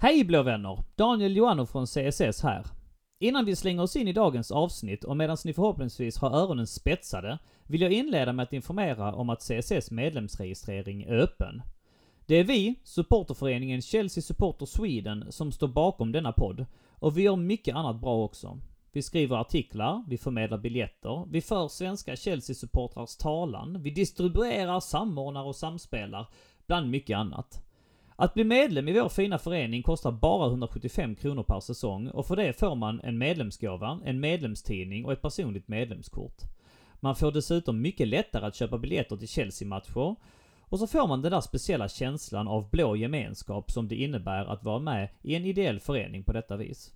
Hej blå vänner! Daniel Joannou från CSS här. Innan vi slänger oss in i dagens avsnitt och medan ni förhoppningsvis har öronen spetsade, vill jag inleda med att informera om att CSS medlemsregistrering är öppen. Det är vi, supporterföreningen Chelsea Supporter Sweden, som står bakom denna podd. Och vi gör mycket annat bra också. Vi skriver artiklar, vi förmedlar biljetter, vi för svenska Chelsea-supportrars talan, vi distribuerar, samordnar och samspelar, bland mycket annat. Att bli medlem i vår fina förening kostar bara 175 kronor per säsong och för det får man en medlemsgåva, en medlemstidning och ett personligt medlemskort. Man får dessutom mycket lättare att köpa biljetter till Chelsea-matcher och så får man den där speciella känslan av blå gemenskap som det innebär att vara med i en ideell förening på detta vis.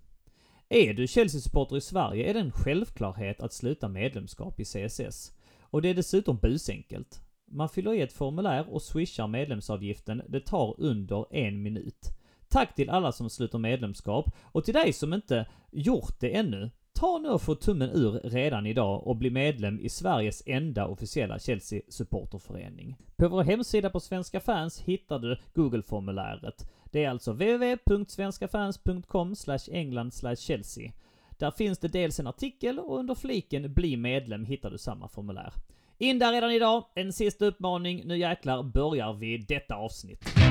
Är du Chelsea-supporter i Sverige är det en självklarhet att sluta medlemskap i CSS. Och det är dessutom busenkelt. Man fyller i ett formulär och swishar medlemsavgiften. Det tar under en minut. Tack till alla som sluter medlemskap och till dig som inte gjort det ännu. Ta nu och få tummen ur redan idag och bli medlem i Sveriges enda officiella Chelsea supporterförening. På vår hemsida på Svenska fans hittar du Google-formuläret. Det är alltså www.svenskafans.com england chelsea. Där finns det dels en artikel och under fliken Bli medlem hittar du samma formulär. In där redan idag. En sista uppmaning. Nu jäklar börjar vi detta avsnitt.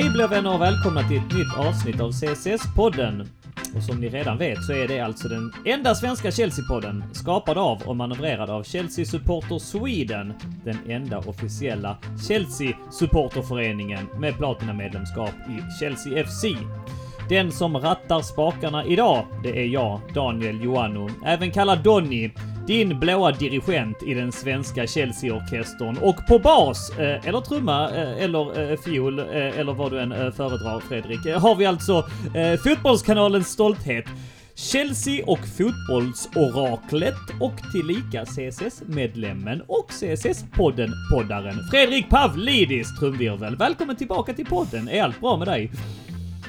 Hej blå vänner och välkomna till ett nytt avsnitt av CSS-podden. Och som ni redan vet så är det alltså den enda svenska Chelsea-podden skapad av och manövrerad av Chelsea Supporter Sweden. Den enda officiella Chelsea-supporterföreningen med platinamedlemskap i Chelsea FC. Den som rattar spakarna idag, det är jag, Daniel Joannou, även kallad Donny. Din blåa dirigent i den svenska Chelsea-orkestern. Och på bas, eh, eller trumma, eh, eller eh, fiol, eller vad du än föredrar Fredrik, har vi alltså fotbollskanalens stolthet. Chelsea och fotbollsoraklet och tillika CSS-medlemmen och CSS-podden poddaren Fredrik Pavlidis trumvirvel. Välkommen tillbaka till podden. Är allt bra med dig?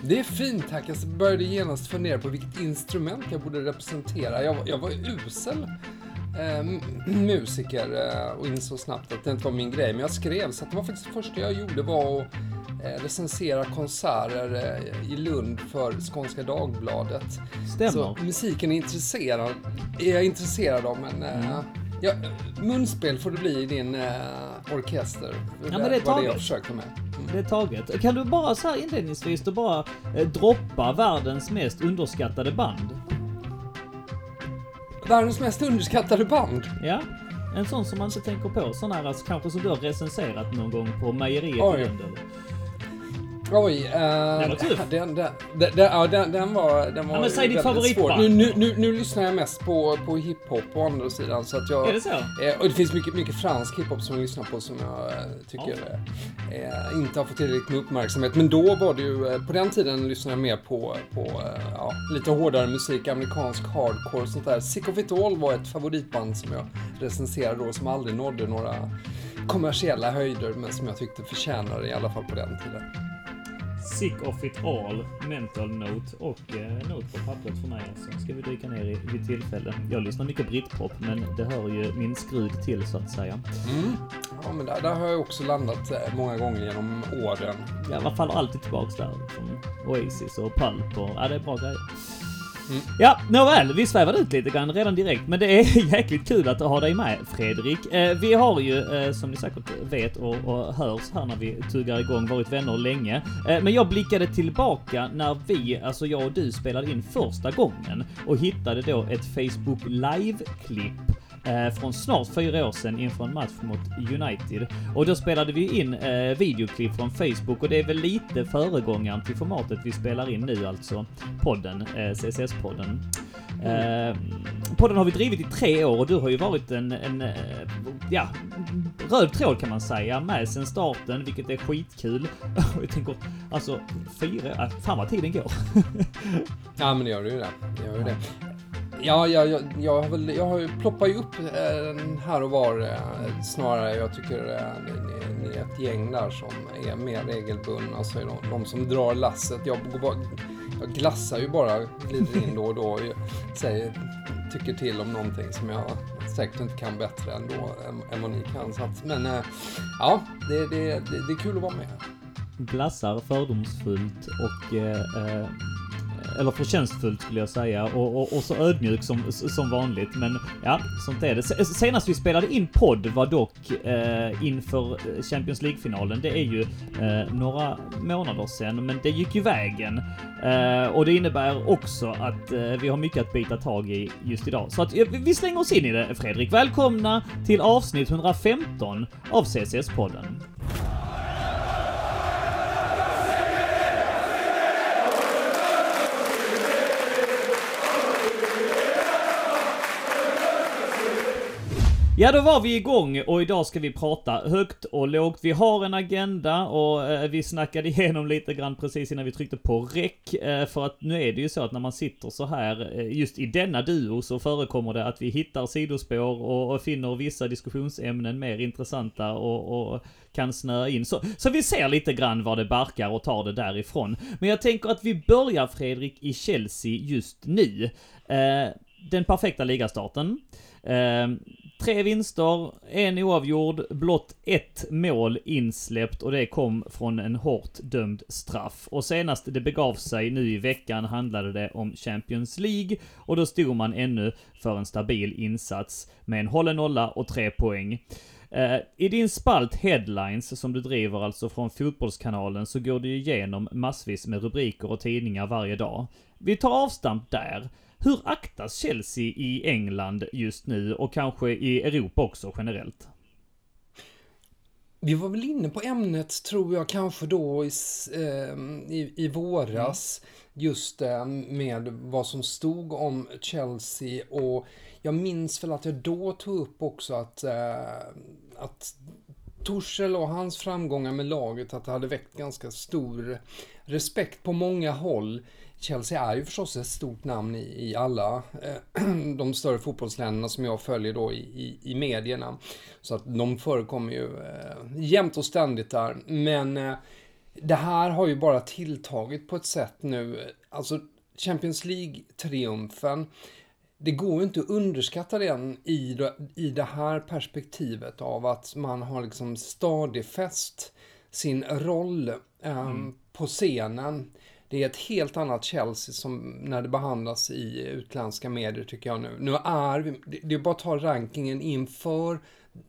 Det är fint tack. Jag började genast fundera på vilket instrument jag borde representera. Jag, var- jag var usel eh, musiker eh, och insåg snabbt att det inte var min grej. Men jag skrev, så att det var faktiskt det första jag gjorde var att eh, recensera konserter i Lund för Skånska Dagbladet. Stämmer. Så musiken är, intresserad, är jag intresserad av, men eh, ja, munspel får det bli i din orkester. Ja, men det är var det jag försökte med. Det är taget. Kan du bara så här inledningsvis då bara eh, droppa världens mest underskattade band? Världens mest underskattade band. Ja? En sån som man inte tänker på. Sån här alltså, kanske som du har recenserat någon gång på mejeriet i Oj. Oj, eh, Den var tuff. Den, den, den, den, ja, den, den var, den var Ja, men säg ditt väldigt favoritband. svår. Nu, nu, nu, nu lyssnar jag mest på, på hiphop på andra sidan. Så att jag, Är det så? Eh, och det finns mycket, mycket fransk hiphop som jag lyssnar på som jag eh, tycker eh, inte har fått tillräckligt med uppmärksamhet. Men då var det ju, eh, på den tiden lyssnade jag mer på, på eh, ja, lite hårdare musik, amerikansk hardcore och sånt där. Sick of it all var ett favoritband som jag recenserade då, som aldrig nådde några kommersiella höjder, men som jag tyckte förtjänade i alla fall på den tiden. Sick of it all, mental note och eh, note på pappret för mig alltså. Ska vi dyka ner i vid tillfälle. Jag lyssnar mycket britpop men det hör ju min skrud till så att säga. Mm. Ja, men där, där har jag också landat eh, många gånger genom åren. Ja, faller alltid tillbaks där. Som Oasis och Pulp och... Ja, det är bra grejer. Mm. Ja, nåväl, vi svävade ut lite grann redan direkt, men det är jäkligt kul att ha dig med Fredrik. Eh, vi har ju, eh, som ni säkert vet och, och hörs här när vi tuggar igång, varit vänner länge. Eh, men jag blickade tillbaka när vi, alltså jag och du, spelade in första gången och hittade då ett Facebook Live-klipp eh, från snart fyra år sedan inför en match mot United. Och då spelade vi in eh, videoklipp från Facebook och det är väl lite föregångaren till formatet vi spelar in nu, alltså podden, eh, CSS-podden. Eh, podden har vi drivit i tre år och du har ju varit en, en eh, ja, röd tråd kan man säga med sen starten, vilket är skitkul. Och jag tänker, alltså fyra, eh, fan vad tiden går. ja men det gör det ju det. det, gör ju det. Ja, jag, jag, jag, har väl, jag ploppar ju upp eh, här och var eh, snarare. Jag tycker eh, ni, ni, är ett gäng där som är mer regelbundna. Alltså de, de som drar lasset. Jag, jag glassar ju bara, glider in då och då och säger, tycker till om någonting som jag säkert inte kan bättre ändå än, än vad ni kan. Så att, men ja, det, det, det, det är kul att vara med. Glassar fördomsfullt och eller förtjänstfullt skulle jag säga och, och, och, så ödmjuk som, som vanligt. Men ja, sånt är det. Senast vi spelade in podd var dock eh, inför Champions League-finalen. Det är ju eh, några månader sedan, men det gick ju vägen. Eh, och det innebär också att eh, vi har mycket att bita tag i just idag. Så att vi slänger oss in i det, Fredrik. Välkomna till avsnitt 115 av CCS-podden. Ja, då var vi igång och idag ska vi prata högt och lågt. Vi har en agenda och eh, vi snackade igenom lite grann precis innan vi tryckte på räck. Eh, för att nu är det ju så att när man sitter så här, eh, just i denna duo så förekommer det att vi hittar sidospår och, och finner vissa diskussionsämnen mer intressanta och, och kan snöa in. Så, så vi ser lite grann var det barkar och tar det därifrån. Men jag tänker att vi börjar Fredrik i Chelsea just nu. Eh, den perfekta ligastarten. Eh, Tre vinster, en oavgjord, blott ett mål insläppt och det kom från en hårt dömd straff. Och senast det begav sig nu i veckan handlade det om Champions League och då stod man ännu för en stabil insats med en hållen nolla och tre poäng. Eh, I din spalt Headlines, som du driver alltså från Fotbollskanalen, så går du igenom massvis med rubriker och tidningar varje dag. Vi tar avstamp där. Hur aktas Chelsea i England just nu och kanske i Europa också generellt? Vi var väl inne på ämnet, tror jag, kanske då i, eh, i, i våras. Mm. Just eh, med vad som stod om Chelsea och jag minns väl att jag då tog upp också att, eh, att Torshäll och hans framgångar med laget, att det hade väckt ganska stor respekt på många håll. Chelsea är ju förstås ett stort namn i, i alla eh, de större fotbollsländerna som jag följer då i, i, i medierna. Så att de förekommer ju eh, jämt och ständigt där. Men eh, det här har ju bara tilltagit på ett sätt nu. Alltså Champions League-triumfen. Det går ju inte att underskatta den i, i det här perspektivet av att man har liksom stadifäst sin roll eh, mm. på scenen det är ett helt annat Chelsea som när det behandlas i utländska medier tycker jag nu. Nu är vi, det är bara att ta rankingen inför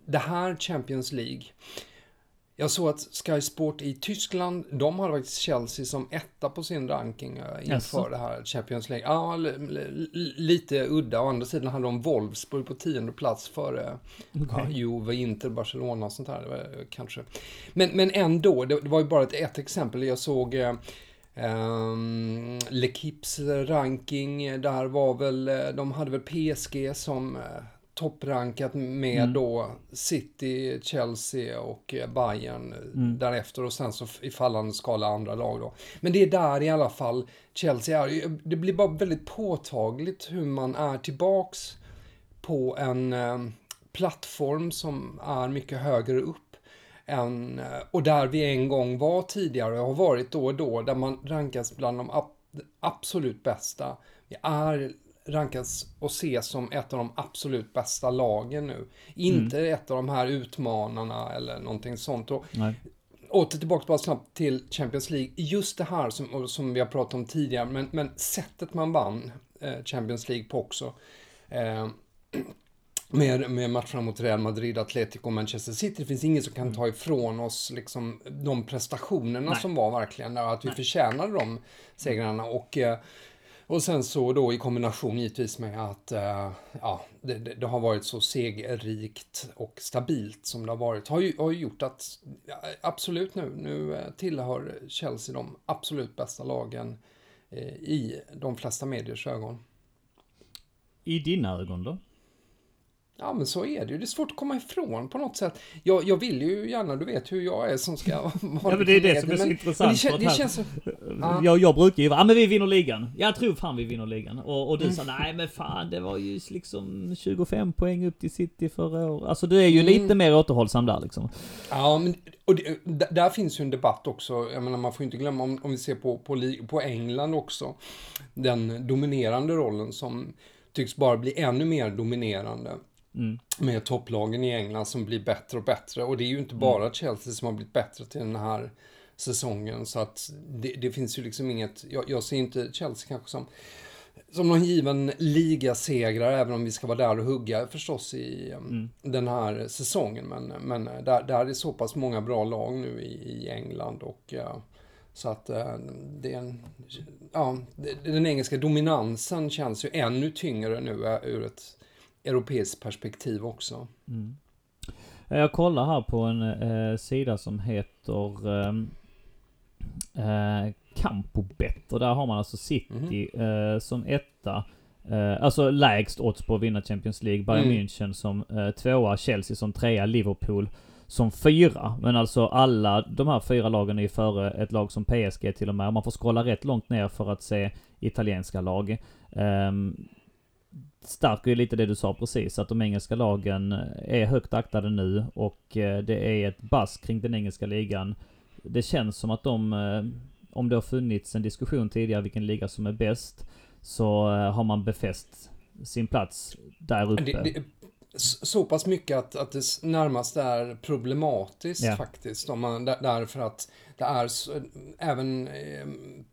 det här Champions League. Jag såg att Sky Sport i Tyskland, de har faktiskt Chelsea som etta på sin ranking eh, inför yes. det här Champions League. Ja, lite udda. Å andra sidan hade de Wolfsburg på tionde plats före okay. ja, Juve, Inter, Barcelona och sånt där. Kanske. Men, men ändå, det, det var ju bara ett, ett exempel. Jag såg eh, Um, L'Equipes ranking, där var väl, eh, de hade väl PSG som uh, topprankat med mm. då City, Chelsea och uh, Bayern mm. därefter och sen så i fallande skala andra lag då. Men det är där i alla fall Chelsea är. Det blir bara väldigt påtagligt hur man är tillbaks på en uh, plattform som är mycket högre upp än, eh, och där vi en gång var tidigare och har varit då och då, där man rankas bland de absolut bästa. Vi är rankas och ses som ett av de absolut bästa lagen nu. Inte mm. ett av de här utmanarna eller någonting sånt. Och, åter tillbaka bara snabbt till Champions League. Just det här som, som vi har pratat om tidigare, men, men sättet man vann eh, Champions League på också. Eh, med, med matcherna mot Real Madrid, Atletico och Manchester City. Det finns ingen som kan mm. ta ifrån oss liksom, de prestationerna Nej. som var verkligen, att vi Nej. förtjänade de segrarna. Och, eh, och sen så då i kombination givetvis med att uh, ja, det, det, har varit så segerrikt och stabilt som det har varit. Har ju, har ju gjort att, absolut nu, nu eh, tillhör Chelsea de absolut bästa lagen i de flesta mediers ögon. I dina ögon då? Ja, men så är det ju. Det är svårt att komma ifrån på något sätt. Jag, jag vill ju gärna, du vet hur jag är som ska vara Ja, men det är det som är så men, intressant. Men det, det känns så... Ja. Jag, jag brukar ju vara, ja men vi vinner ligan. Jag tror fan vi vinner ligan. Och, och du mm. sa, nej men fan det var ju liksom 25 poäng upp till City förra året. Alltså du är ju mm. lite mer återhållsam där liksom. Ja, men och det, där finns ju en debatt också. Jag menar, man får inte glömma om, om vi ser på, på, på England också. Den dominerande rollen som tycks bara bli ännu mer dominerande. Mm. Med topplagen i England som blir bättre och bättre. Och det är ju inte bara mm. Chelsea som har blivit bättre till den här säsongen. Så att det, det finns ju liksom inget, jag, jag, ser inte Chelsea kanske som, som någon given ligasegrare, även om vi ska vara där och hugga förstås i mm. den här säsongen. Men, men där, där är så pass många bra lag nu i, i England och ja, så att uh, det är en, ja, den engelska dominansen känns ju ännu tyngre nu uh, ur ett europeiskt perspektiv också. Mm. Jag kollar här på en eh, sida som heter ehm, eh, Campobet och där har man alltså City mm. eh, som etta. Eh, alltså lägst odds på att vinna Champions League. Bayern mm. München som eh, tvåa, Chelsea som trea, Liverpool som fyra. Men alltså alla de här fyra lagen är före ett lag som PSG till och med. Man får scrolla rätt långt ner för att se italienska lag. Um, stärker ju lite det du sa precis, att de engelska lagen är högt aktade nu och eh, det är ett bass kring den engelska ligan. Det känns som att de, eh, om det har funnits en diskussion tidigare vilken liga som är bäst, så eh, har man befäst sin plats där uppe. Det, det, så pass mycket att, att det närmast är problematiskt yeah. faktiskt. Om man, därför att det är även eh,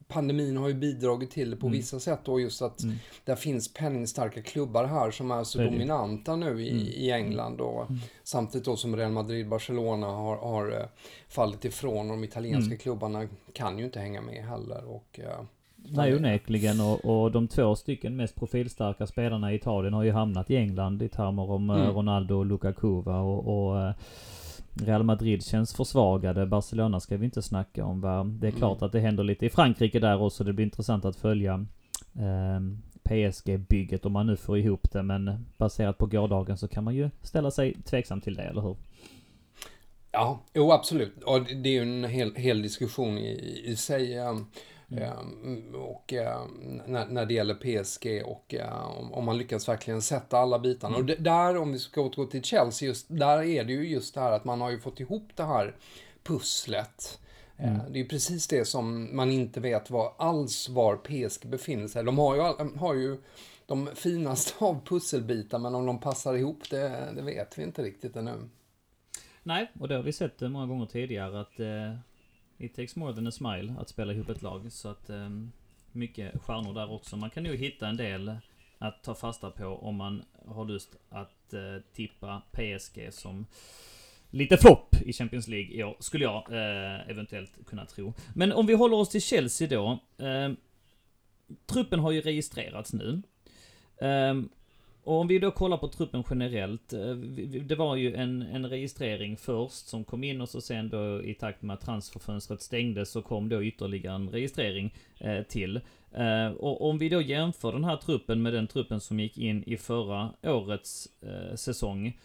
pandemin har ju bidragit till det på mm. vissa sätt och just att mm. det finns penningstarka klubbar här som är så är dominanta nu i, mm. i England och mm. samtidigt då som Real Madrid, Barcelona har, har eh, fallit ifrån och de italienska mm. klubbarna kan ju inte hänga med heller och uh, Nej onekligen och, och de två stycken mest profilstarka spelarna i Italien har ju hamnat i England i termer om mm. Ronaldo och Lukaku och, och Real Madrid känns försvagade. Barcelona ska vi inte snacka om va. Det är klart mm. att det händer lite i Frankrike där också. Det blir intressant att följa eh, PSG-bygget om man nu får ihop det. Men baserat på gårdagen så kan man ju ställa sig tveksam till det, eller hur? Ja, jo absolut. Och det är ju en hel, hel diskussion i, i sig. Mm. Ehm, och ehm, när, när det gäller PSG och ehm, om man lyckas verkligen sätta alla bitarna. Mm. Och där, om vi ska återgå till Chelsea, just, där är det ju just det här att man har ju fått ihop det här pusslet. Mm. Det är ju precis det som man inte vet var, alls var PSG befinner sig. De har ju, har ju de finaste av pusselbitar, men om de passar ihop det, det vet vi inte riktigt ännu. Nej, och det har vi sett många gånger tidigare att eh, It takes more than a smile att spela ihop ett lag. Så att um, mycket stjärnor där också. Man kan nog hitta en del att ta fasta på om man har lust att uh, tippa PSG som lite flopp i Champions League i år, skulle jag uh, eventuellt kunna tro. Men om vi håller oss till Chelsea då. Uh, truppen har ju registrerats nu. Um, och om vi då kollar på truppen generellt. Eh, det var ju en, en registrering först som kom in och så sen då i takt med att transferfönstret stängdes så kom då ytterligare en registrering eh, till. Eh, och om vi då jämför den här truppen med den truppen som gick in i förra årets eh, säsong.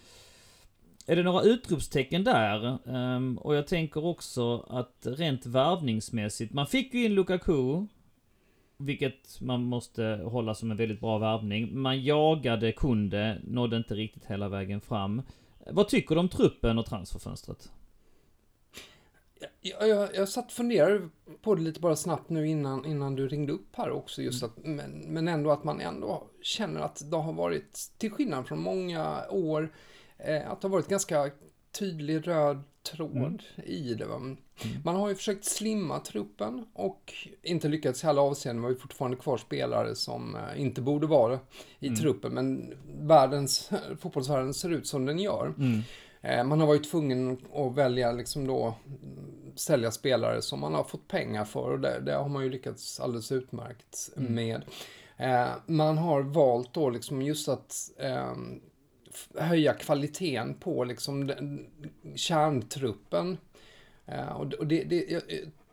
Är det några utropstecken där? Ehm, och jag tänker också att rent värvningsmässigt, man fick ju in Lukaku vilket man måste hålla som en väldigt bra värvning. Man jagade Kunde, nådde inte riktigt hela vägen fram. Vad tycker du om truppen och transferfönstret? Jag, jag, jag satt och funderade på det lite bara snabbt nu innan, innan du ringde upp här också. Just mm. att, men, men ändå att man ändå känner att det har varit, till skillnad från många år, eh, att det har varit ganska tydlig röd tråd mm. i det. Va? Mm. Man har ju försökt slimma truppen och inte lyckats i alla avseenden. Man har ju fortfarande kvar spelare som eh, inte borde vara i mm. truppen. Men världens, fotbollsvärlden ser ut som den gör. Mm. Eh, man har varit tvungen att välja liksom då sälja spelare som man har fått pengar för och det, det har man ju lyckats alldeles utmärkt mm. med. Eh, man har valt då liksom just att ehm, höja kvaliteten på liksom den, kärntruppen. Uh, och det, det, jag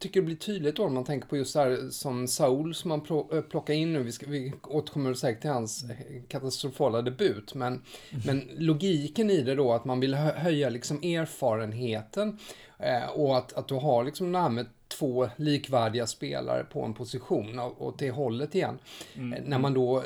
tycker det blir tydligt då när man tänker på just det här som Saul som man plockar in nu. Vi, ska, vi återkommer säkert till hans katastrofala debut. Men, mm. men logiken i det då att man vill höja liksom erfarenheten eh, och att, att du har liksom med två likvärdiga spelare på en position åt det hållet igen. Mm. När man då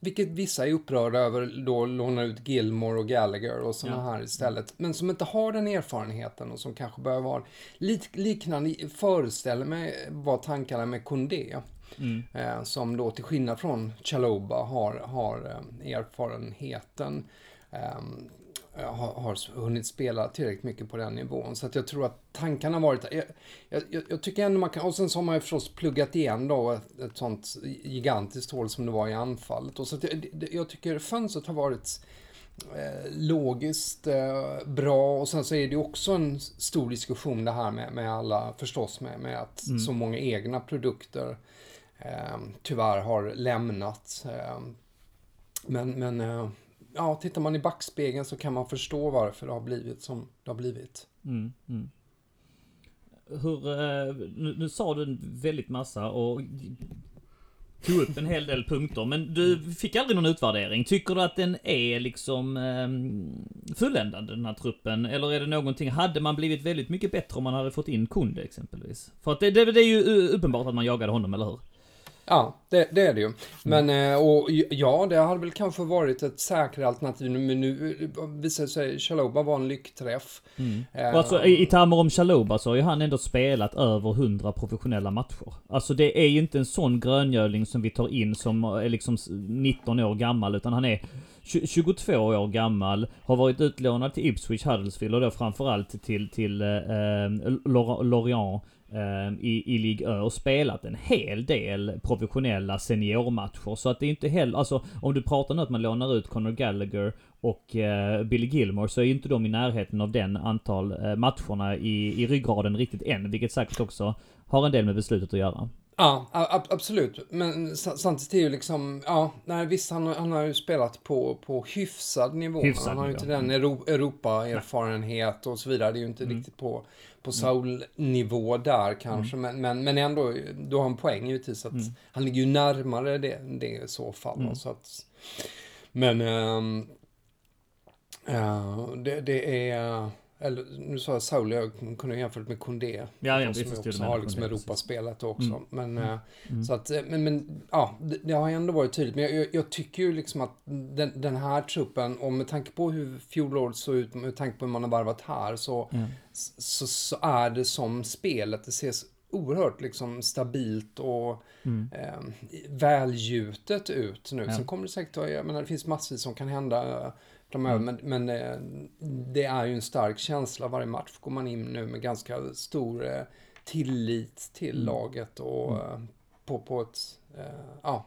vilket vissa är upprörda över, då lånar ut Gilmore och Gallagher och sådana ja. här istället. Men som inte har den erfarenheten och som kanske behöver vara lik, liknande, föreställer mig vad tankarna med Kondé. Mm. Eh, som då till skillnad från Chaloba har, har eh, erfarenheten. Eh, har, har hunnit spela tillräckligt mycket på den nivån. Så att jag tror att tankarna har varit... Jag, jag, jag, tycker ändå man kan... Och sen så har man ju förstås pluggat igen då ett, ett sånt gigantiskt hål som det var i anfallet. Och så jag, jag tycker fönstret har varit eh, logiskt eh, bra. Och sen så är det också en stor diskussion det här med, med alla, förstås med, med att mm. så många egna produkter eh, tyvärr har lämnat. Eh, men, men eh, ja, tittar man i backspegeln så kan man förstå varför det har blivit som det har blivit. Mm, mm. Hur, eh, nu, nu, sa du en väldigt massa och tog upp en hel del punkter, men du fick aldrig någon utvärdering. Tycker du att den är liksom eh, fulländad den här truppen? Eller är det någonting, hade man blivit väldigt mycket bättre om man hade fått in Kunde exempelvis? För att det, det, det är ju eh, uppenbart att man jagade honom, eller hur? Ja, det, det, är det ju. Men, mm. och ja, det hade väl kanske varit ett säkrare alternativ, men nu visar det sig Chaloba var en lyckträff. Mm. Uh, alltså, i, I termer om Chaloba så har ju han ändå spelat över 100 professionella matcher. Alltså det är ju inte en sån gröngöling som vi tar in som är liksom 19 år gammal, utan han är 22 år gammal, har varit utlånad till Ipswich Huddersfield och då framförallt till, till eh, eh Lorient i, i Ligue Ö och spelat en hel del professionella seniormatcher. Så att det är inte heller, alltså om du pratar nu att man lånar ut Conor Gallagher och uh, Billy Gilmore så är ju inte de i närheten av den antal uh, matcherna i, i ryggraden riktigt än. Vilket säkert också har en del med beslutet att göra. Ja, absolut. Men samtidigt är ju liksom, ja, nej, visst han, han har ju spelat på, på hyfsad nivå. Hyfsad, han har ju inte den Europa-erfarenhet och så vidare. Det är ju inte mm. riktigt på, på Saul-nivå där kanske. Mm. Men, men, men ändå, du har en poäng givetvis att mm. han ligger ju närmare det, det i så fall. Mm. Så att, men, äh, det, det är... Eller nu sa jag Saul, jag kunde jämföra med Kondé. Ja, ja, som också har liksom Europaspelet också. Mm. Men, mm. mm. Så att, men, men ja, det, det, har ändå varit tydligt. Men jag, jag, jag tycker ju liksom att den, den, här truppen, och med tanke på hur fjolåret såg ut, med tanke på hur man har varvat här, så, mm. så, så, är det som spelet. Det ses oerhört liksom stabilt och mm. eh, välgjutet ut nu. Ja. Sen kommer det säkert, jag menar det finns massvis som kan hända framöver. Mm. Men, men eh, det är ju en stark känsla varje match. Går man in nu med ganska stor eh, tillit till mm. laget och mm. Eh, på, på ett ja,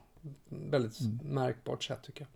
väldigt mm. märkbart sätt tycker jag.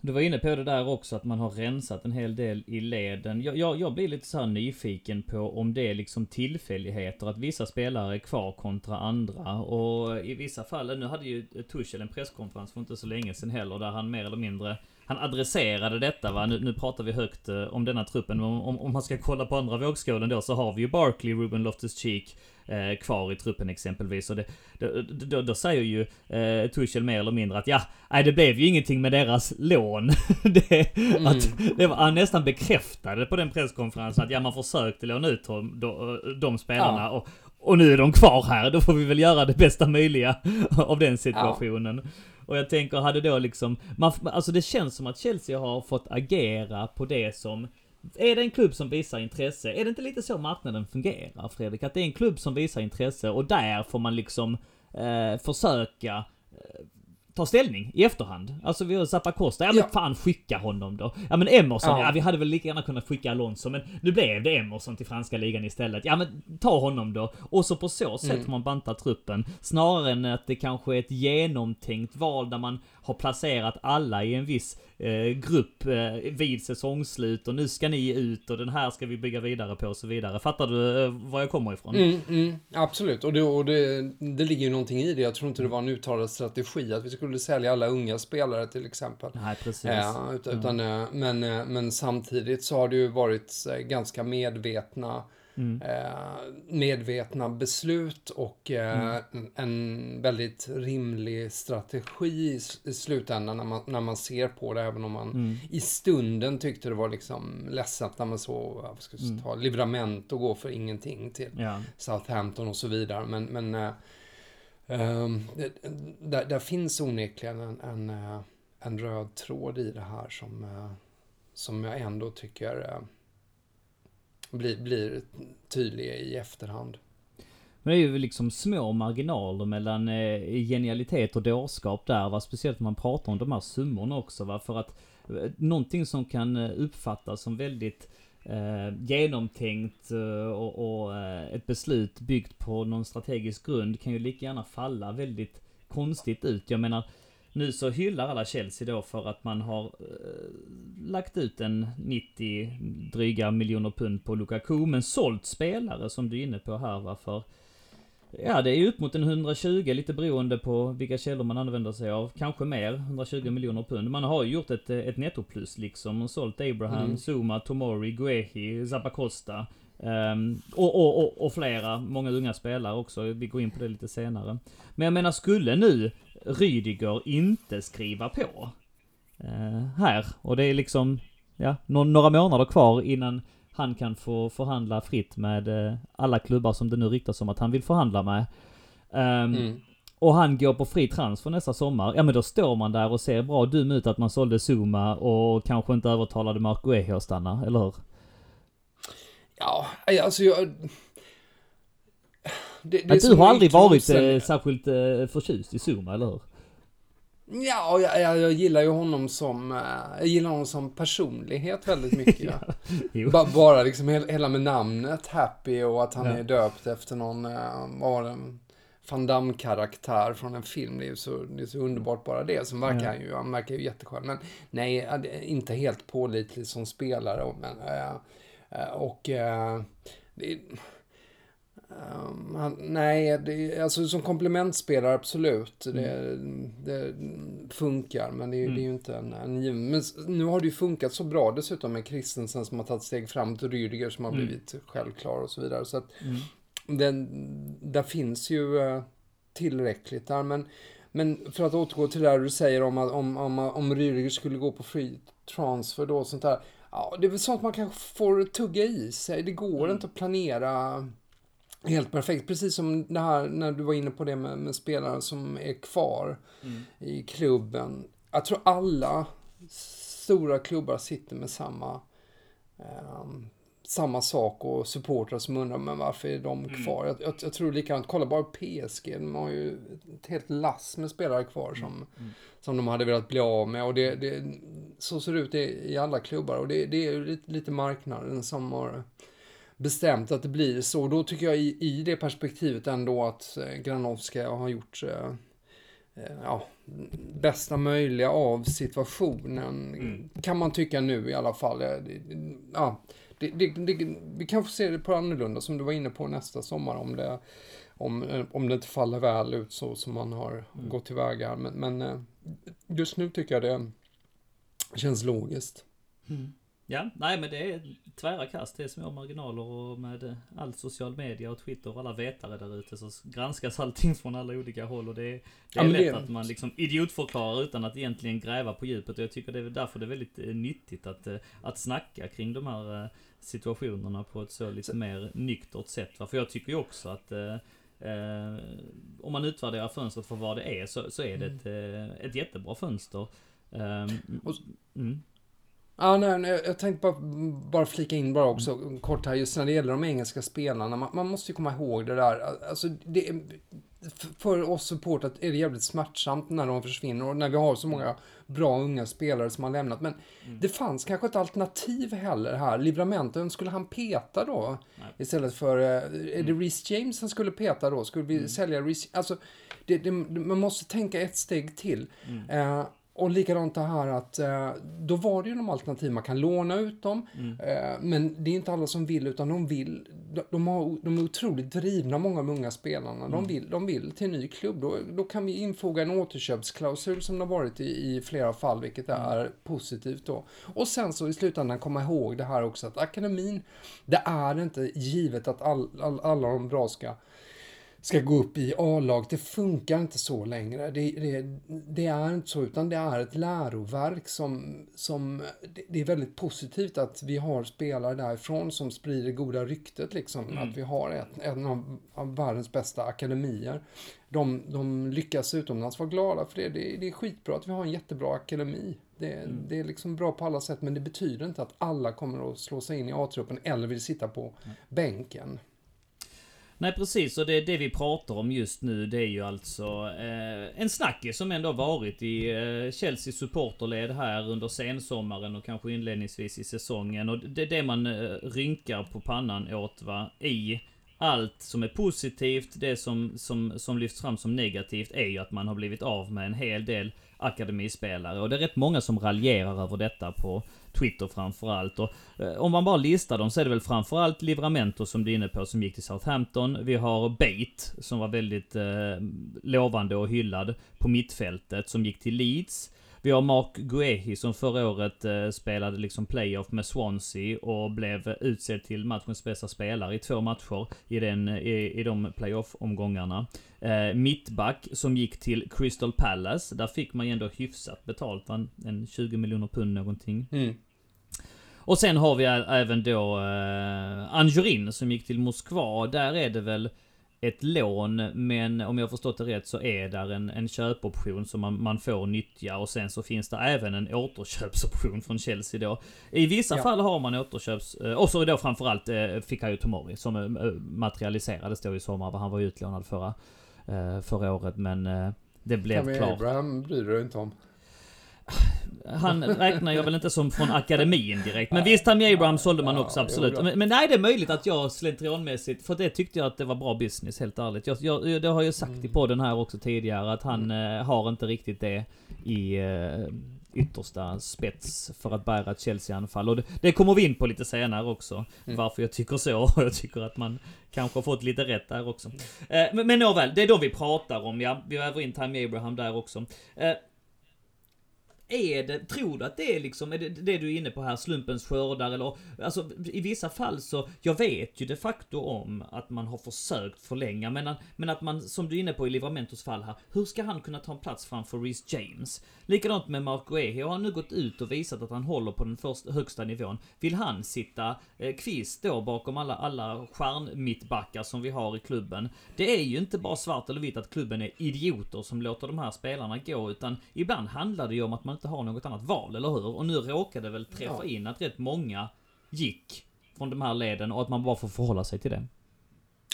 Du var inne på det där också att man har rensat en hel del i leden. Jag, jag, jag blir lite så nyfiken på om det är liksom tillfälligheter att vissa spelare är kvar kontra andra. Och i vissa fall, nu hade ju Tuchel en presskonferens för inte så länge sedan heller där han mer eller mindre han adresserade detta va. Nu, nu pratar vi högt uh, om denna truppen. Om, om, om, man ska kolla på andra vågskålen då så har vi ju Barkley, Ruben Loftus-Cheek eh, kvar i truppen exempelvis. Och det, då, då, då säger ju eh, Tuchel mer eller mindre att ja, nej det blev ju ingenting med deras lån. det, mm. att, det var, han nästan bekräftade på den presskonferensen att ja, man försökte låna ut de, de, de spelarna. Ja. Och, och nu är de kvar här, då får vi väl göra det bästa möjliga av den situationen. Ja. Och jag tänker, hade då liksom, man, alltså det känns som att Chelsea har fått agera på det som är det en klubb som visar intresse? Är det inte lite så marknaden fungerar Fredrik? Att det är en klubb som visar intresse och där får man liksom eh, försöka eh, ta ställning i efterhand. Alltså vi har Zappa Costa, ja men ja. fan skicka honom då. Ja men Emerson, ja. ja. vi hade väl lika gärna kunnat skicka Alonso men nu blev det Emerson till franska ligan istället. Ja men ta honom då. Och så på så sätt mm. man banta truppen. Snarare än att det kanske är ett genomtänkt val där man har placerat alla i en viss eh, grupp eh, vid säsongslut och nu ska ni ut och den här ska vi bygga vidare på och så vidare. Fattar du eh, var jag kommer ifrån? Mm, mm, absolut, och, det, och det, det ligger ju någonting i det. Jag tror inte det var en uttalad strategi att vi skulle sälja alla unga spelare till exempel. Nej, precis. Ja, utan, mm. utan, men, men samtidigt så har det ju varit ganska medvetna mm. eh, medvetna beslut och eh, mm. en väldigt rimlig strategi i slutändan när man, när man ser på det, även om man mm. i stunden tyckte det var liksom ledsamt när man såg, vad ska jag ta, livrament och gå för ingenting till ja. Southampton och så vidare. Men, men Um, det, där, där, finns onekligen en, en, en, röd tråd i det här som, som jag ändå tycker blir, blir tydlig i efterhand. Men det är ju liksom små marginaler mellan eh, genialitet och dårskap där va. Speciellt när man pratar om de här summorna också va. För att eh, någonting som kan eh, uppfattas som väldigt eh, genomtänkt eh, och, och eh, ett beslut byggt på någon strategisk grund kan ju lika gärna falla väldigt konstigt ut. Jag menar, nu så hyllar alla Chelsea då för att man har eh, lagt ut en 90 dryga miljoner pund på Lukaku, men sålt spelare som du är inne på här va, för Ja, det är upp mot en 120, lite beroende på vilka källor man använder sig av. Kanske mer, 120 miljoner pund. Man har ju gjort ett, ett nettoplus liksom. Och sålt Abraham, mm. Zuma, Tomori, Guehi, Zappacosta. Um, och, och, och, och, flera, många unga spelare också. Vi går in på det lite senare. Men jag menar, skulle nu Rydiger inte skriva på uh, här, och det är liksom, ja, några månader kvar innan han kan få förhandla fritt med eh, alla klubbar som det nu ryktas om att han vill förhandla med. Um, mm. Och han går på fri transfer nästa sommar. Ja men då står man där och ser bra dum ut att man sålde Zuma och kanske inte övertalade Marco Ehe att stanna, eller hur? Ja, alltså jag... Det, det du har aldrig varit eh, särskilt eh, förtjust i Zuma, eller hur? Ja, jag, jag, jag, gillar ju honom som, eh, jag gillar honom som personlighet väldigt mycket. ja. bara, bara liksom hela med namnet Happy och att han ja. är döpt efter någon, eh, var en Van Damme-karaktär från en film. Det är ju så, det är så underbart bara det. Som verkar ja. ju, han verkar ju jätteskön. Men nej, inte helt pålitlig som spelare. Men, äh, och det, Um, han, nej, det, alltså som komplementspelare absolut. Mm. Det, det, funkar, men det, mm. det är ju inte en, en given. Men nu har det ju funkat så bra dessutom med Christensen som har tagit steg fram till Rydiger som har mm. blivit självklar och så vidare. Så att mm. den, där finns ju uh, tillräckligt där. Men, men för att återgå till det du säger om att om, om, om Rydiger skulle gå på free transfer då och sånt där. Ja, det är väl sånt man kanske får tugga i sig. Det går mm. inte att planera Helt perfekt. Precis som det här när du var inne på det med, med spelare som är kvar mm. i klubben. Jag tror alla stora klubbar sitter med samma eh, samma sak och supportrar som undrar men varför är de mm. kvar? Mm. Jag, jag, jag, tror likadant, kolla bara PSG, de har ju ett helt lass med spelare kvar som, mm. mm. som de hade velat bli av med och det, det så ser det ut i, i alla klubbar och det, det är ju lite, lite marknaden som har bestämt att det blir så. Då tycker jag i, i det perspektivet ändå att eh, Granovska har gjort eh, eh, ja, bästa möjliga av situationen. Mm. Kan man tycka nu i alla fall. Ja, det, det, det, vi kan få se det på annorlunda som du var inne på nästa sommar om det, om, om det inte faller väl ut så som man har mm. gått tillväga. Men, men just nu tycker jag det känns logiskt. Mm. Ja, nej men det är tvära kast, det är små marginaler och med all social media och Twitter och alla vetare där ute så granskas allting från alla olika håll och det är, det är ja, lätt det... att man liksom idiotförklarar utan att egentligen gräva på djupet och jag tycker det är därför det är väldigt eh, nyttigt att, eh, att snacka kring de här eh, situationerna på ett så lite så... mer nyktert sätt. För jag tycker ju också att Eh, om man utvärderar fönstret för vad det är så, så är det ett, mm. ett jättebra fönster. Eh, mm. Ja, nej, nej, jag tänkte bara, bara flika in bara också mm. kort här, just när det gäller de engelska spelarna. Man, man måste ju komma ihåg det där. Alltså, det, för oss supportrar är det jävligt smärtsamt när de försvinner och när vi har så många bra unga spelare som har lämnat. Men mm. det fanns kanske ett alternativ heller här. Livramenten, skulle han peta då? Nej. Istället för, eh, är det mm. Reece James han skulle peta då? Skulle vi mm. sälja Reece? Alltså, det, det, man måste tänka ett steg till. Mm. Uh, och likadant det här att eh, då var det ju de alternativ, man kan låna ut dem. Mm. Eh, men det är inte alla som vill, utan de vill, de, de, har, de är otroligt drivna, många av de unga spelarna. Mm. De, vill, de vill till en ny klubb. Då, då kan vi infoga en återköpsklausul som det har varit i, i flera fall, vilket Mm. är positivt då. Och sen så i slutändan komma ihåg det här också att akademin, det är inte givet att all, all, alla de bra ska ska gå upp i A-lag. Det funkar inte så längre. Det, det, det, är inte så, utan det är ett läroverk som, som... Det är väldigt positivt att vi har spelare därifrån som sprider goda ryktet, liksom. Mm. Att vi har ett, en av, av världens bästa akademier. De, de lyckas utomlands vara glada för det. det. Det är skitbra att vi har en jättebra akademi. Det, Mm. det är liksom bra på alla sätt, men det betyder inte att alla kommer att slå sig in i A-truppen eller vill sitta på bänken. Nej precis, och det, det vi pratar om just nu det är ju alltså eh, en snackis som ändå varit i eh, Chelsea supporterled här under sensommaren och kanske inledningsvis i säsongen. Och det är det man eh, rynkar på pannan åt va, i allt som är positivt, det som, som, som lyfts fram som negativt är ju att man har blivit av med en hel del akademispelare. Och det är rätt många som raljerar över detta på Twitter framförallt. Och eh, om man bara listar dem så är det väl framförallt Livramento som du är inne på som gick till Southampton. Vi har Bate som var väldigt eh, lovande och hyllad på mittfältet som gick till Leeds. Vi har Mark Guehi som förra året eh, spelade liksom playoff med Swansea och blev utsedd till matchens bästa spelare i två matcher i, den, i, i de playoff-omgångarna. Eh, mittback som gick till Crystal Palace. Där fick man ju ändå hyfsat betalt, en, en 20 miljoner pund någonting. Mm. Och sen har vi även då eh, Anjorin som gick till Moskva. Där är det väl ett lån, men om jag har förstått det rätt så är där en, en köpoption som man, man får nyttja och sen så finns det även en återköpsoption från Chelsea då. I vissa Ja. fall har man återköps... Och så då framförallt eh, Fikayo Tomori som materialiserades då i sommar. Han var ju utlånad förra, förra året men det blev Tammy klart. Abraham bryr du dig inte om. Han räknar jag väl inte som från akademin direkt. Men visst, Tammy Abraham sålde man också, absolut. Men, men nej, det är möjligt att jag slentrianmässigt, för det tyckte jag att det var bra business, helt ärligt. Jag, jag, det har jag sagt i podden här också tidigare, att han eh, har inte riktigt det i eh, yttersta spets för att bära ett Chelsea-anfall. Och det, det kommer vi in på lite senare också. Mm. Varför jag tycker så, och jag tycker att man kanske har fått lite rätt där också. Eh, men, men nåväl, det är då vi pratar om, ja. Vi väver in Tammy Abraham där också. Eh, är det, tror du att det är liksom, är det, det du är inne på här, slumpens skördar eller, alltså i vissa fall så, jag vet ju de facto om att man har försökt förlänga, men, att- men att man, som du är inne på i Livramentos fall här, hur ska han kunna ta en plats framför Reece James? Likadant med Mark Guehi, har han nu gått ut och visat att han håller på den första, högsta nivån. Vill han sitta eh, kvist då bakom alla, alla stjärnmittbackar som vi har i klubben? Det är ju inte bara svart eller vitt att klubben är idioter som låter de här spelarna gå, utan ibland handlar det ju om att man inte har något annat val, eller hur? Och nu råkade det väl träffa Ja. in att rätt många gick från de här leden och att man bara får förhålla sig till det.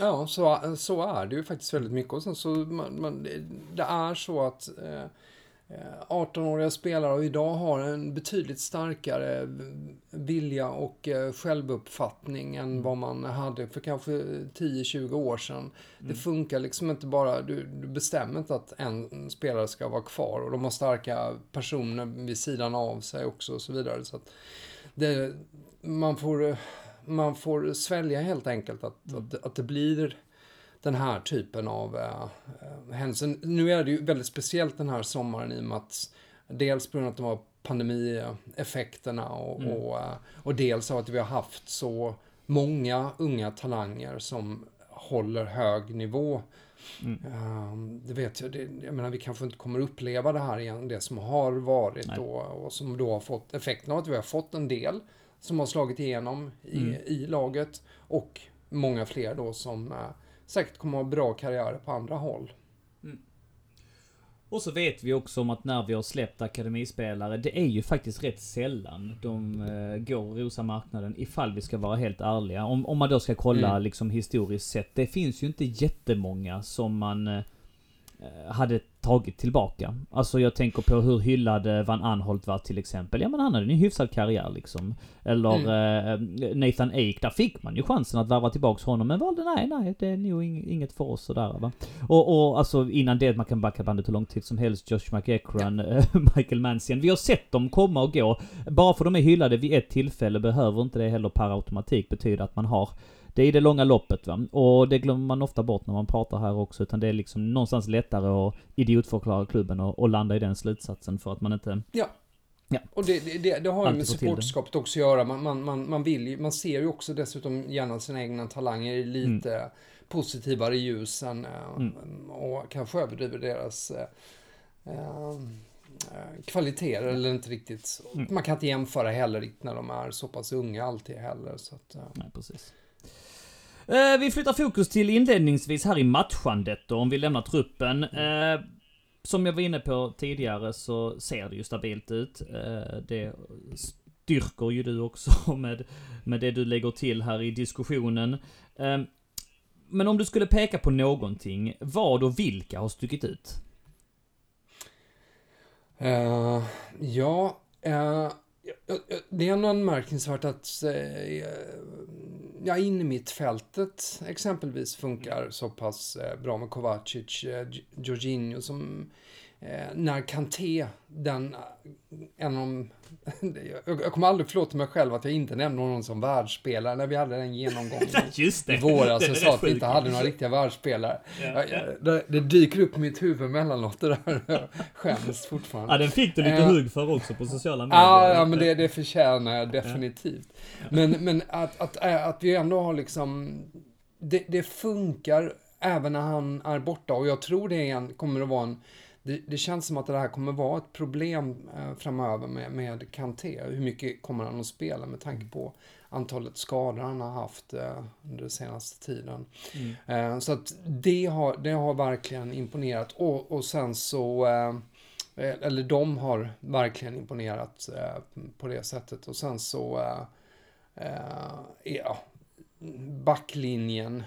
Ja, så, så är det ju faktiskt väldigt mycket. Och sen så, man, man, det är så att eh, 18-åriga spelare och idag har en betydligt starkare vilja och eh, självuppfattning än vad man hade för kanske 10-20 år sedan. Det funkar liksom inte bara, du, du bestämmer inte att en spelare ska vara kvar och de har starka personer vid sidan av sig också och så vidare. Så det, man får man får svälja helt enkelt att, att, att det blir den här typen av äh, händelser. Nu är det ju väldigt speciellt den här sommaren i och med att dels på grund av att det var pandemieffekterna och, Mm. och, äh, och dels av att vi har haft så många unga talanger som håller hög nivå. Mm. Um, det vet jag, det, jag menar vi kanske inte kommer uppleva det här igen, det som har varit då och som då har fått effekten av att vi har fått en del som har slagit igenom i, Mm. i laget och många fler då som eh, säkert kommer ha bra karriärer på andra håll. Och så vet vi också om att när vi har släppt akademispelare, det är ju faktiskt rätt sällan de uh, går och rosar marknaden, ifall vi ska vara helt ärliga. Om, om man då ska kolla Mm. liksom historiskt sett. Det finns ju inte jättemånga som man eh, hade tagit tillbaka. Alltså jag tänker på hur hyllad Van Anholt var till exempel. Ja men han hade en hyfsad karriär liksom. Eller mm. eh, Nathan Ake, där fick man ju chansen att värva tillbaks honom men valde nej, nej, det är nog inget för oss sådär va. Och, och alltså innan det, man kan backa bandet hur lång tid som helst, Josh McEachran, ja. Michael Mansian. Vi har sett dem komma och gå. Bara för de är hyllade vid ett tillfälle behöver inte det heller per automatik betyda att man har det är i det långa loppet va. Och det glömmer man ofta bort när man pratar här också. Utan det är liksom någonstans lättare att idiotförklara klubben och, och landa i den slutsatsen för att man inte... Ja. Ja. Och det, det, det har ju med supporterskapet också att göra. Man, man, man, man, vill man ser ju också dessutom gärna sina egna talanger i lite mm. positivare ljus än, eh, mm. och kanske överdriver deras äh, kvaliteter eller inte riktigt. Mm. Man kan inte jämföra heller när de är så pass unga alltid heller. Så att, äh. Nej, precis. Eh, vi flyttar fokus till inledningsvis här i matchandet då, om vi lämnar truppen. Eh, som jag var inne på tidigare så ser det ju stabilt ut. Eh, det styrker ju du också med, med det du lägger till här i diskussionen. Eh, men om du skulle peka på någonting, vad och vilka har stuckit ut? Uh, ja, uh, det är nog anmärkningsvärt att uh, ja, in i mittfältet exempelvis funkar så pass eh, bra med Kovacic, eh, Jorginho som eh, när Kanté, den, en av jag kommer aldrig förlåta mig själv att jag inte nämnde honom som världsspelare när vi hade den genomgången Just det. i våras. Jag sa att vi inte hade några riktiga världsspelare. Ja, ja. Det, det, dyker upp i mitt huvud mellanåt det där. Jag skäms fortfarande. Ja, den fick du lite uh, hugg för också på sociala medier. Ja, ja men det, det förtjänar jag definitivt. Ja. Men, men att, att, att vi ändå har liksom, det, det funkar även när han är borta och jag tror det en, kommer att vara en det, det, känns som att det här kommer vara ett problem eh, framöver med, med Kanté. Hur mycket kommer han att spela med tanke på antalet skador han har haft eh, under den senaste tiden. Mm. Eh, så att det har, det har verkligen imponerat. Och, och sen så, eller de har verkligen imponerat eh, på det sättet. Och sen så, eh, ja, backlinjen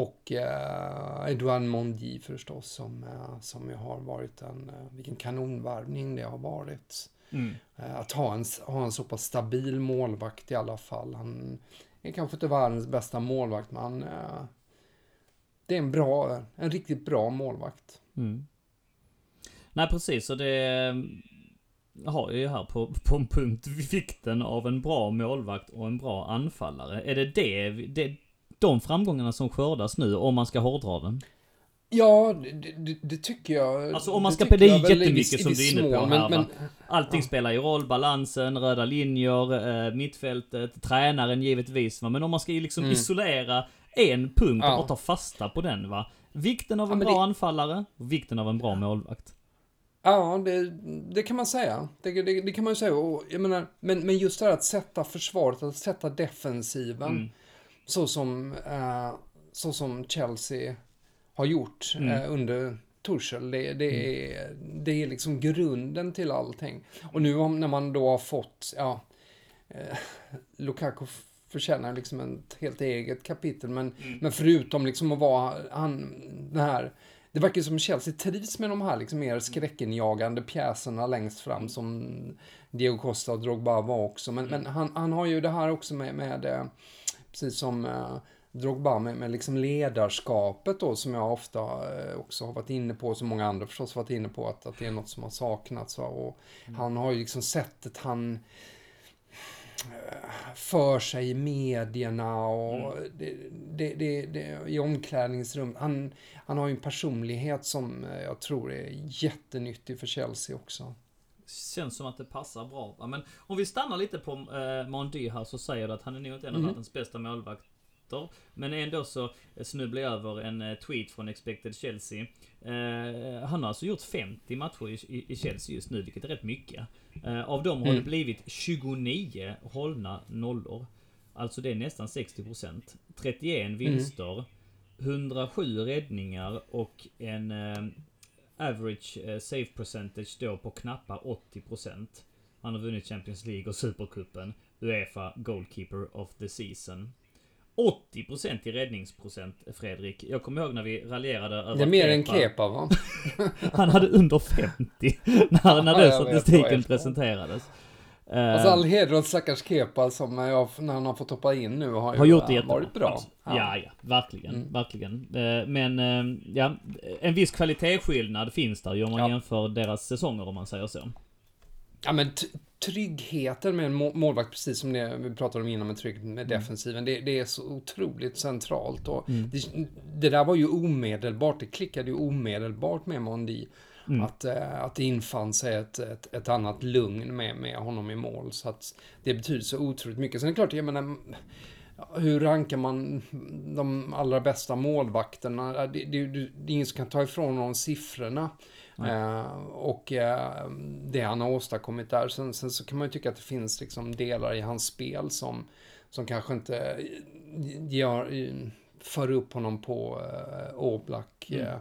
och eh, Edouard Mondi förstås som, eh, som ju har varit en, eh, vilken kanonvarvning det har varit. Mm. Eh, att ha en, ha en så pass stabil målvakt i alla fall. Han är kanske inte världens bästa målvakt men eh, det är en bra, en riktigt bra målvakt. Mm. Nej precis och det har ju här på, på en punkt vikten av en bra målvakt och en bra anfallare. Är det det, det de framgångarna som skördas nu, om man ska hårdra den? Ja, det, det, det tycker jag. Alltså om man ska, det, det är jättemycket som du är inne på här men, men, Allting ja. spelar ju roll, balansen, röda linjer, äh, mittfältet, tränaren givetvis va. Men om man ska liksom mm. isolera en punkt ja. och ta fasta på den va. Vikten av en ja, bra anfallare, vikten av en bra målvakt. Ja, det, det kan man säga. Det, det, det, kan man ju säga. Och, jag menar, men, men just det här att sätta försvaret, att sätta defensiven. Mm så som, eh, så som Chelsea har gjort mm. eh, under Tuchel. Det, det, mm. är, det är liksom grunden till allting. Och nu när man då har fått, ja, eh, Lukaku förtjänar liksom ett helt eget kapitel. Men, mm. men förutom liksom att vara han, den här det verkar som Chelsea trivs med de här liksom mer skräckenjagande pjäserna längst fram som Diego Costa och Drogba var också. Men, mm. men han, han har ju det här också med, med eh, precis som eh, Drogba med, med liksom ledarskapet då som jag ofta eh, också har varit inne på, som många andra förstås varit inne på, att, att det är något som har saknats. Och mm. Han har ju liksom sättet han eh, för sig i medierna och mm. det, det, det, det, i omklädningsrum. Han, han har ju en personlighet som eh, jag tror är jättenyttig för Chelsea också. Känns som att det passar bra. Men om vi stannar lite på eh, Mondi här så säger du att han är nog inte en av mm. världens bästa målvakter. Men ändå så snubblar jag över en eh, tweet från Expected Chelsea. Eh, han har alltså gjort 50 matcher i, i, Chelsea just nu, vilket är rätt mycket. Eh, av dem har mm. det blivit 29 hållna nollor. Alltså det är nästan 60%. 31 mm. vinster. Mm. 107 räddningar och en eh, average eh, save percentage då på knappa 80%. Han har vunnit Champions League och Supercupen. Uefa Goalkeeper of the Season. 80% i räddningsprocent, Fredrik. Jag kommer ihåg när vi raljerade över Det är mer än Kepa va? Han hade under 50 när, när den statistiken presenterades. Alltså Eh, all heder åt stackars Kepa som när, jag, när han har fått hoppa in nu har, har ju gjort det varit bra. Alltså, Ja, ja, verkligen, Mm. verkligen. Eh, Men, eh, ja, en viss kvalitetsskillnad finns där ju om man Ja. jämför deras säsonger om man säger så. Ja, men tryggheten med en må- målvakt, precis som det vi pratade om innan med trygghet Mm. med defensiven, det, det är så otroligt centralt. Och det, det där var ju omedelbart, det klickade ju omedelbart med Mondi. Mm. Att, eh, att det infann sig ett, ett, ett annat lugn med, med honom i mål. Så att det betyder så otroligt mycket. Sen är det klart, jag menar, hur rankar man de allra bästa målvakterna? Det, det, det, är ingen som kan ta ifrån någon siffrorna. Eh, och eh, det han har åstadkommit där. Sen, sen så kan man ju tycka att det finns liksom delar i hans spel som, som kanske inte gör, för upp honom på eh, Oblak eh,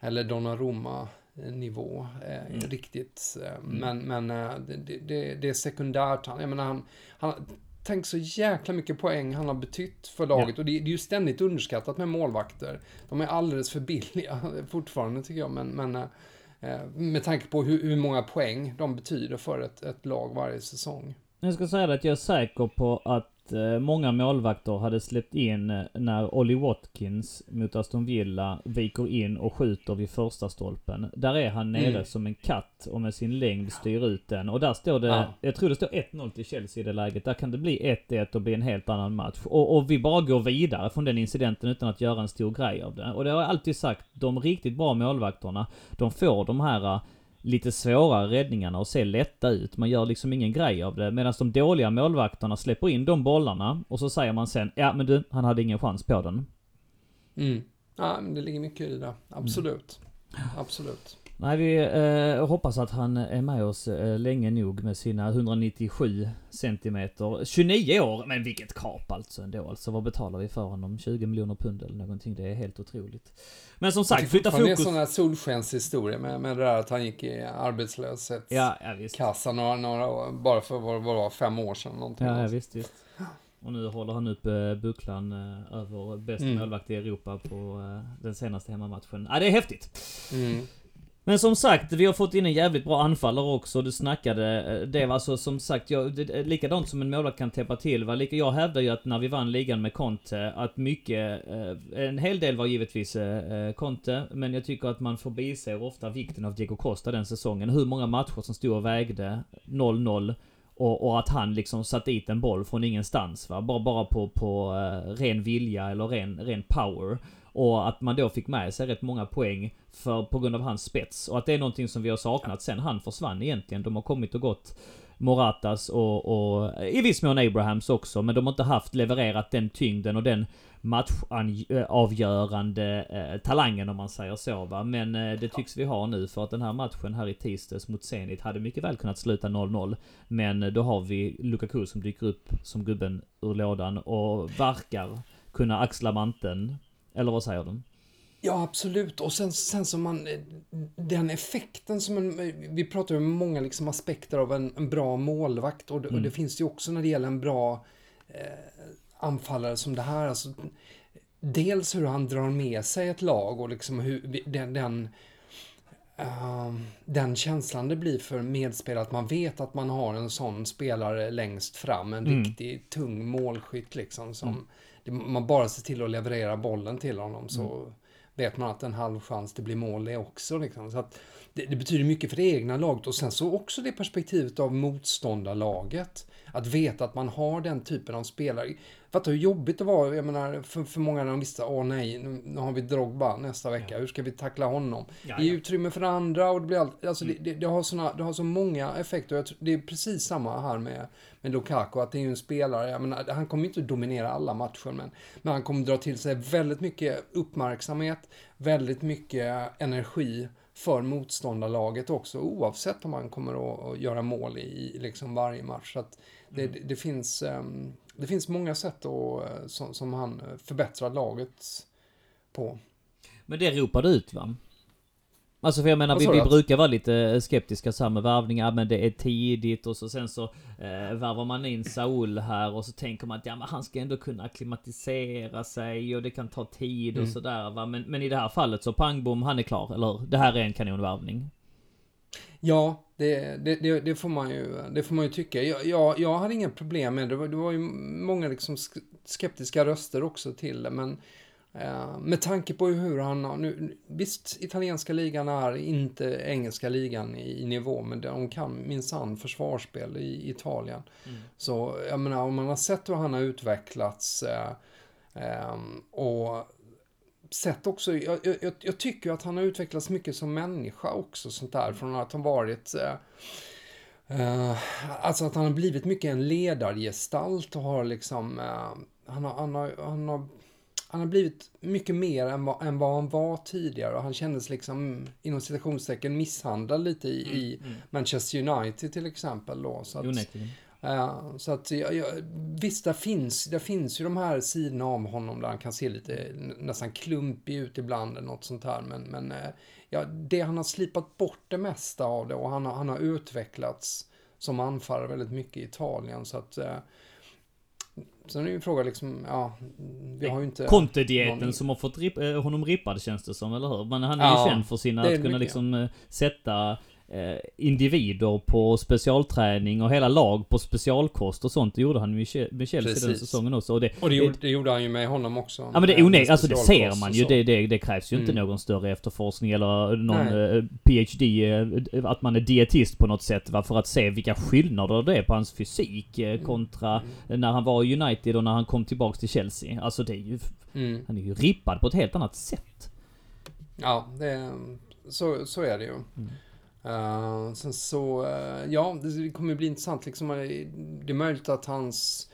eller Donnarumma nivå eh, riktigt. Eh, Men, men eh, det, det- det, är sekundärt. Han, jag menar, han, han, Tänk så jäkla mycket poäng han har betytt för laget. Och det, det är ju ständigt underskattat med målvakter. De är alldeles för billiga fortfarande tycker jag. Men, men eh, eh, med tanke på hur, hur många poäng de betyder för ett, ett lag varje säsong. Jag ska säga att jag är säker på att eh, många målvakter hade släppt in eh, när Ollie Watkins mot Aston Villa viker in och skjuter vid första stolpen. Där är han nere Mm. som en katt och med sin längd styr ut den. Och där står det, Ja. jag tror det står 1-0 till Chelsea i det läget. Där kan det bli 1-1 och bli en helt annan match. Och, och vi bara går vidare från den incidenten utan att göra en stor grej av det. Och det har jag alltid sagt, de riktigt bra målvakterna, de får de här lite svåra räddningarna och se lätta ut. Man gör liksom ingen grej av det. Medan de dåliga målvakterna släpper in de bollarna och så säger man sen ja men du, han hade ingen chans på den. Mm. Ja, men det ligger mycket i det. Absolut. Absolut. Nej, vi eh, hoppas att han är med oss eh, länge nog med sina 197 centimeter. 29 år! Men vilket kap alltså ändå. Alltså vad betalar vi för honom? 20 miljoner pund eller någonting. Det är helt otroligt. Men som sagt, flytta Det är en fokus. sån här solskenshistoria med, med det där att han gick i arbetslöshet. Ja, ja några, några år, bara för vad det var, fem år sedan någonting. Ja, ja visst, visst. Och nu håller han upp eh, bucklan eh, över bästa Mm. målvakt i Europa på eh, den senaste hemmamatchen. Ja, det är häftigt. Mm. Men som sagt, vi har fått in en jävligt bra anfallare också. Du snackade, eh, det var alltså som sagt, jag, det, likadant som en målvakt kan täppa till. Va? Jag hävdar ju att när vi vann ligan med Conte, att mycket, eh, en hel del var givetvis eh, Conte, men jag tycker att man förbiser ofta vikten av Diego Costa den säsongen. Hur många matcher som stod och vägde 0-0. Och, och att han liksom satt dit en boll från ingenstans va. Bara, bara på, på ren vilja eller ren, ren power. Och att man då fick med sig rätt många poäng för, på grund av hans spets. Och att det är någonting som vi har saknat sen han försvann egentligen. De har kommit och gått Moratas och, och i viss mån Abrahams också. Men de har inte haft levererat den tyngden och den matchavgörande eh, talangen om man säger så va. Men eh, det tycks vi ha nu för att den här matchen här i tisdags mot Zenit hade mycket väl kunnat sluta 0-0. Men eh, då har vi Lukaku som dyker upp som gubben ur lådan och verkar kunna axla manteln. Eller vad säger du? Ja, absolut. Och sen, sen som man, eh, den effekten som en, vi pratar om många liksom aspekter av en, en bra målvakt och det, och det finns ju också när det gäller en bra eh, anfallare som det här. Alltså, dels hur han drar med sig ett lag och liksom hur den, den eh, den känslan det blir för medspelare att man vet att man har en sån spelare längst fram, en Mm. riktig tung målskytt liksom som det, man bara ser till att leverera bollen till honom så vet man att en halv chans det blir mål det också liksom. Så att det, det betyder mycket för det egna laget och sen så också det perspektivet av motståndarlaget. Att veta att man har den typen av spelare. Fattar hur jobbigt det var, jag menar, för, för många när de visste, åh nej, nu, har vi Drogba nästa vecka, hur ska vi tackla honom? Ja, Ge ja. utrymme för andra och det blir allt, alltså det, det, det, har såna, det har så många effekter. Jag tror, det är precis samma här med, med Lukaku, att det är ju en spelare, jag menar, han kommer inte dominera alla matcher, men, men han kommer dra till sig väldigt mycket uppmärksamhet, väldigt mycket energi för motståndarlaget också, oavsett om han kommer att, göra mål i liksom varje match. Så det, det, det, finns, ehm, det finns många sätt att, eh, som, som han förbättrar laget på. Men det ropar du ut va? Alltså för jag menar, vi, vi brukar vara lite skeptiska så här med värvningar, men det är tidigt och så sen så eh, värvar man in Saul här och så tänker man att ja men han ska ändå kunna akklimatisera sig och det kan ta tid och Mm. sådär va. Men, men i det här fallet så pang bom, han är klar. Eller det här är en kanonvärvning. Ja, det, det, det, det, får man ju, det får man ju tycka. Jag, jag, jag hade inga problem med det. Var, det var ju många liksom sk- skeptiska röster också till det, men eh, med tanke på hur han har... Nu, visst, italienska ligan är inte engelska ligan i, i nivå, men de kan minsann försvarsspel i Italien. Så jag menar, om man har sett hur han har utvecklats eh, ehm, och sett också, jag, jag, jag tycker att han har utvecklats mycket som människa också, sånt där, från att ha varit eh, eh, alltså att han har blivit mycket en ledargestalt och har liksom, eh, han, har, han, har, han, har, han har blivit mycket mer än vad, än vad han var tidigare. Och han kändes liksom, inom citationstecken, misshandlad lite i, i Manchester United till exempel då. Så att, Ja, så att jag, jag, visst, där finns, där finns ju de här sidorna av honom där han kan se lite nästan klumpig ut ibland eller något sånt här. Men, men eh, ja, det han har slipat bort det mesta av det och han har, han har utvecklats som anfallare väldigt mycket i Italien. Så att eh, Sen är det ju en fråga liksom, ja, vi har ju inte... Conte-dieten någon- som har fått rip, eh, honom rippad känns det som, eller hur? Men han är Ja, ju känd för sina, det att kunna mycket. liksom eh, sätta eh, individer på specialträning och hela lag på specialkost och sånt. Det gjorde han med Che- med Chelsea den Precis. säsongen också. Och det, Och det gjorde, det gjorde han ju med honom också. Ja men det är med onekligen, alltså det ser man ju. Det, det, det krävs ju inte Mm. någon större efterforskning eller någon Nej. eh, PhD, eh, att man är dietist på något sätt va, för att se vilka skillnader det är på hans fysik eh, Mm. kontra när han var i United och när han kom tillbaks till Chelsea. Alltså det är ju, Mm. han är ju rippad på ett helt annat sätt. Ja, det, så, så är det ju. Eh, sen så, eh, ja, det kommer bli intressant liksom. eh, Det är möjligt att hans...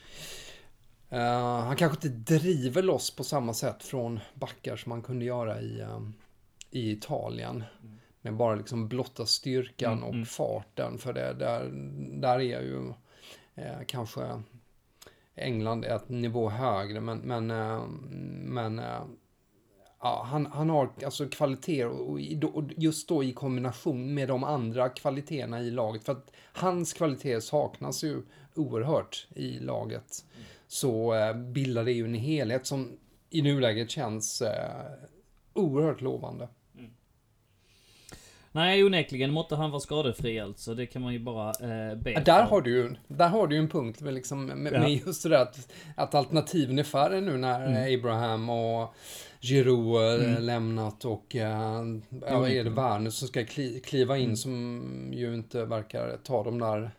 eh, han kanske inte driver loss på samma sätt från backar som han kunde göra i, i Italien. Med bara liksom blotta styrkan Mm, och mm. farten. För det, där, där är ju kanske England ett nivå högre. Men, men, men Ja, han, han har alltså kvaliteter och, och just då i kombination med de andra kvaliteterna i laget. För att hans kvaliteter saknas ju oerhört i laget. Så eh, bildar det ju en helhet som i nuläget känns eh, oerhört lovande. Nej onekligen måtte han vara skadefri alltså. Det kan man ju bara eh, be Ja, där, för. har du där har du ju en punkt med, liksom, med, Ja. med just det där att, att alternativen är färre nu när Mm. Abraham och Giroud eh, Mm. lämnat och eh, ja, vad är det. Werner som ska kli, kliva in Mm. som ju inte verkar ta de där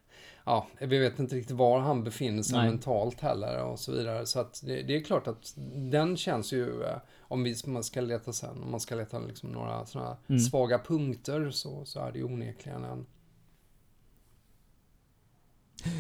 Ja, vi vet inte riktigt var han befinner sig Nej. mentalt heller och så vidare. Så att det, det är klart att den känns ju, eh, om vi, man ska leta sen, om man ska leta liksom några sådana Mm. svaga punkter så, så är det ju onekligen en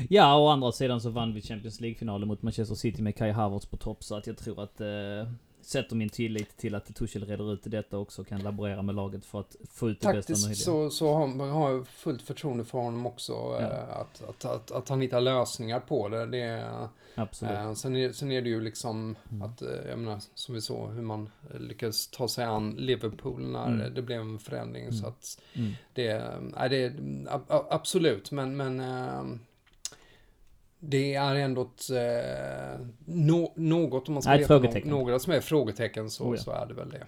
Ja, å andra sidan så vann vi Champions League-finalen mot Manchester City med Kai Havertz på topp. Så att jag tror att... Eh, sätter min tillit till att Tuchel reder ut detta också och kan laborera med laget för att få ut det bästa Taktiskt möjliga. så, så har, har jag fullt förtroende för honom också. Ja. eh, Att, att, att, att han hittar lösningar på det. det Absolut. eh, sen, är, sen är det ju liksom Mm. att, eh, jag menar, som vi såg hur man lyckades ta sig an Liverpool när Mm. det blev en förändring. Mm. Så att Mm. det, nej, det a, a, absolut, men, men eh, det är ändå ett, eh, nå- något om man ska Nej, frågetecken. några som är frågetecken så, Oh ja. så är det väl det.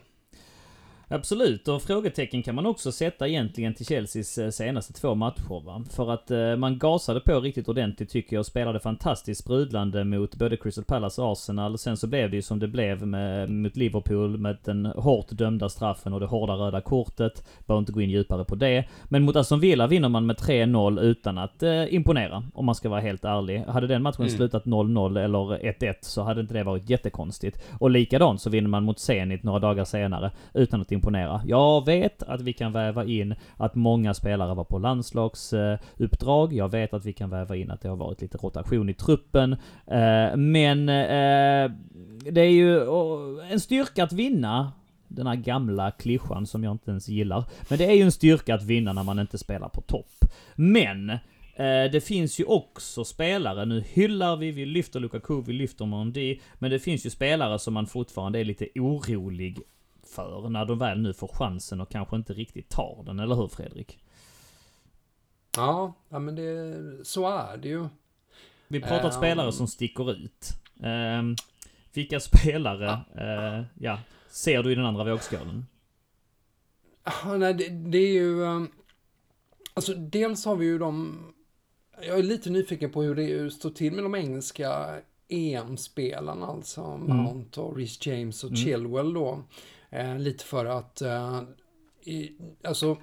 Absolut, och frågetecken kan man också sätta egentligen till Chelseas eh, senaste två matcher va. För att eh, man gasade på riktigt ordentligt tycker jag och spelade fantastiskt sprudlande mot både Crystal Palace och Arsenal. Sen så blev det ju som det blev med, mot Liverpool med den hårt dömda straffen och det hårda röda kortet. Behöver inte gå in djupare på det. Men mot Aston Villa vinner man med 3-0 utan att eh, imponera. Om man ska vara helt ärlig. Hade den matchen Mm. slutat 0-0 eller 1-1 så hade inte det varit jättekonstigt. Och likadant så vinner man mot Zenit några dagar senare utan att imponera. Jag vet att vi kan väva in att många spelare var på landslagsuppdrag. Jag vet att vi kan väva in att det har varit lite rotation i truppen. Eh, men eh, det är ju eh, en styrka att vinna den här gamla klyschan som jag inte ens gillar. Men det är ju en styrka att vinna när man inte spelar på topp. Men eh, det finns ju också spelare, nu hyllar vi, vi lyfter Lukaku, vi lyfter Mondi, men det finns ju spelare som man fortfarande är lite orolig för när de väl nu får chansen och kanske inte riktigt tar den, eller hur Fredrik? Ja, ja men det, så är det ju. Vi pratar Um, spelare som sticker ut. Um, vilka spelare, uh, ja, ser du i den andra vågskålen? Ja, nej, det, det är ju... um, Alltså, dels har vi ju de... Jag är lite nyfiken på hur det står till med de engelska EM-spelarna, alltså Mount och Rhys James och Mm. Chilwell då. Eh, lite för att, eh, i, alltså,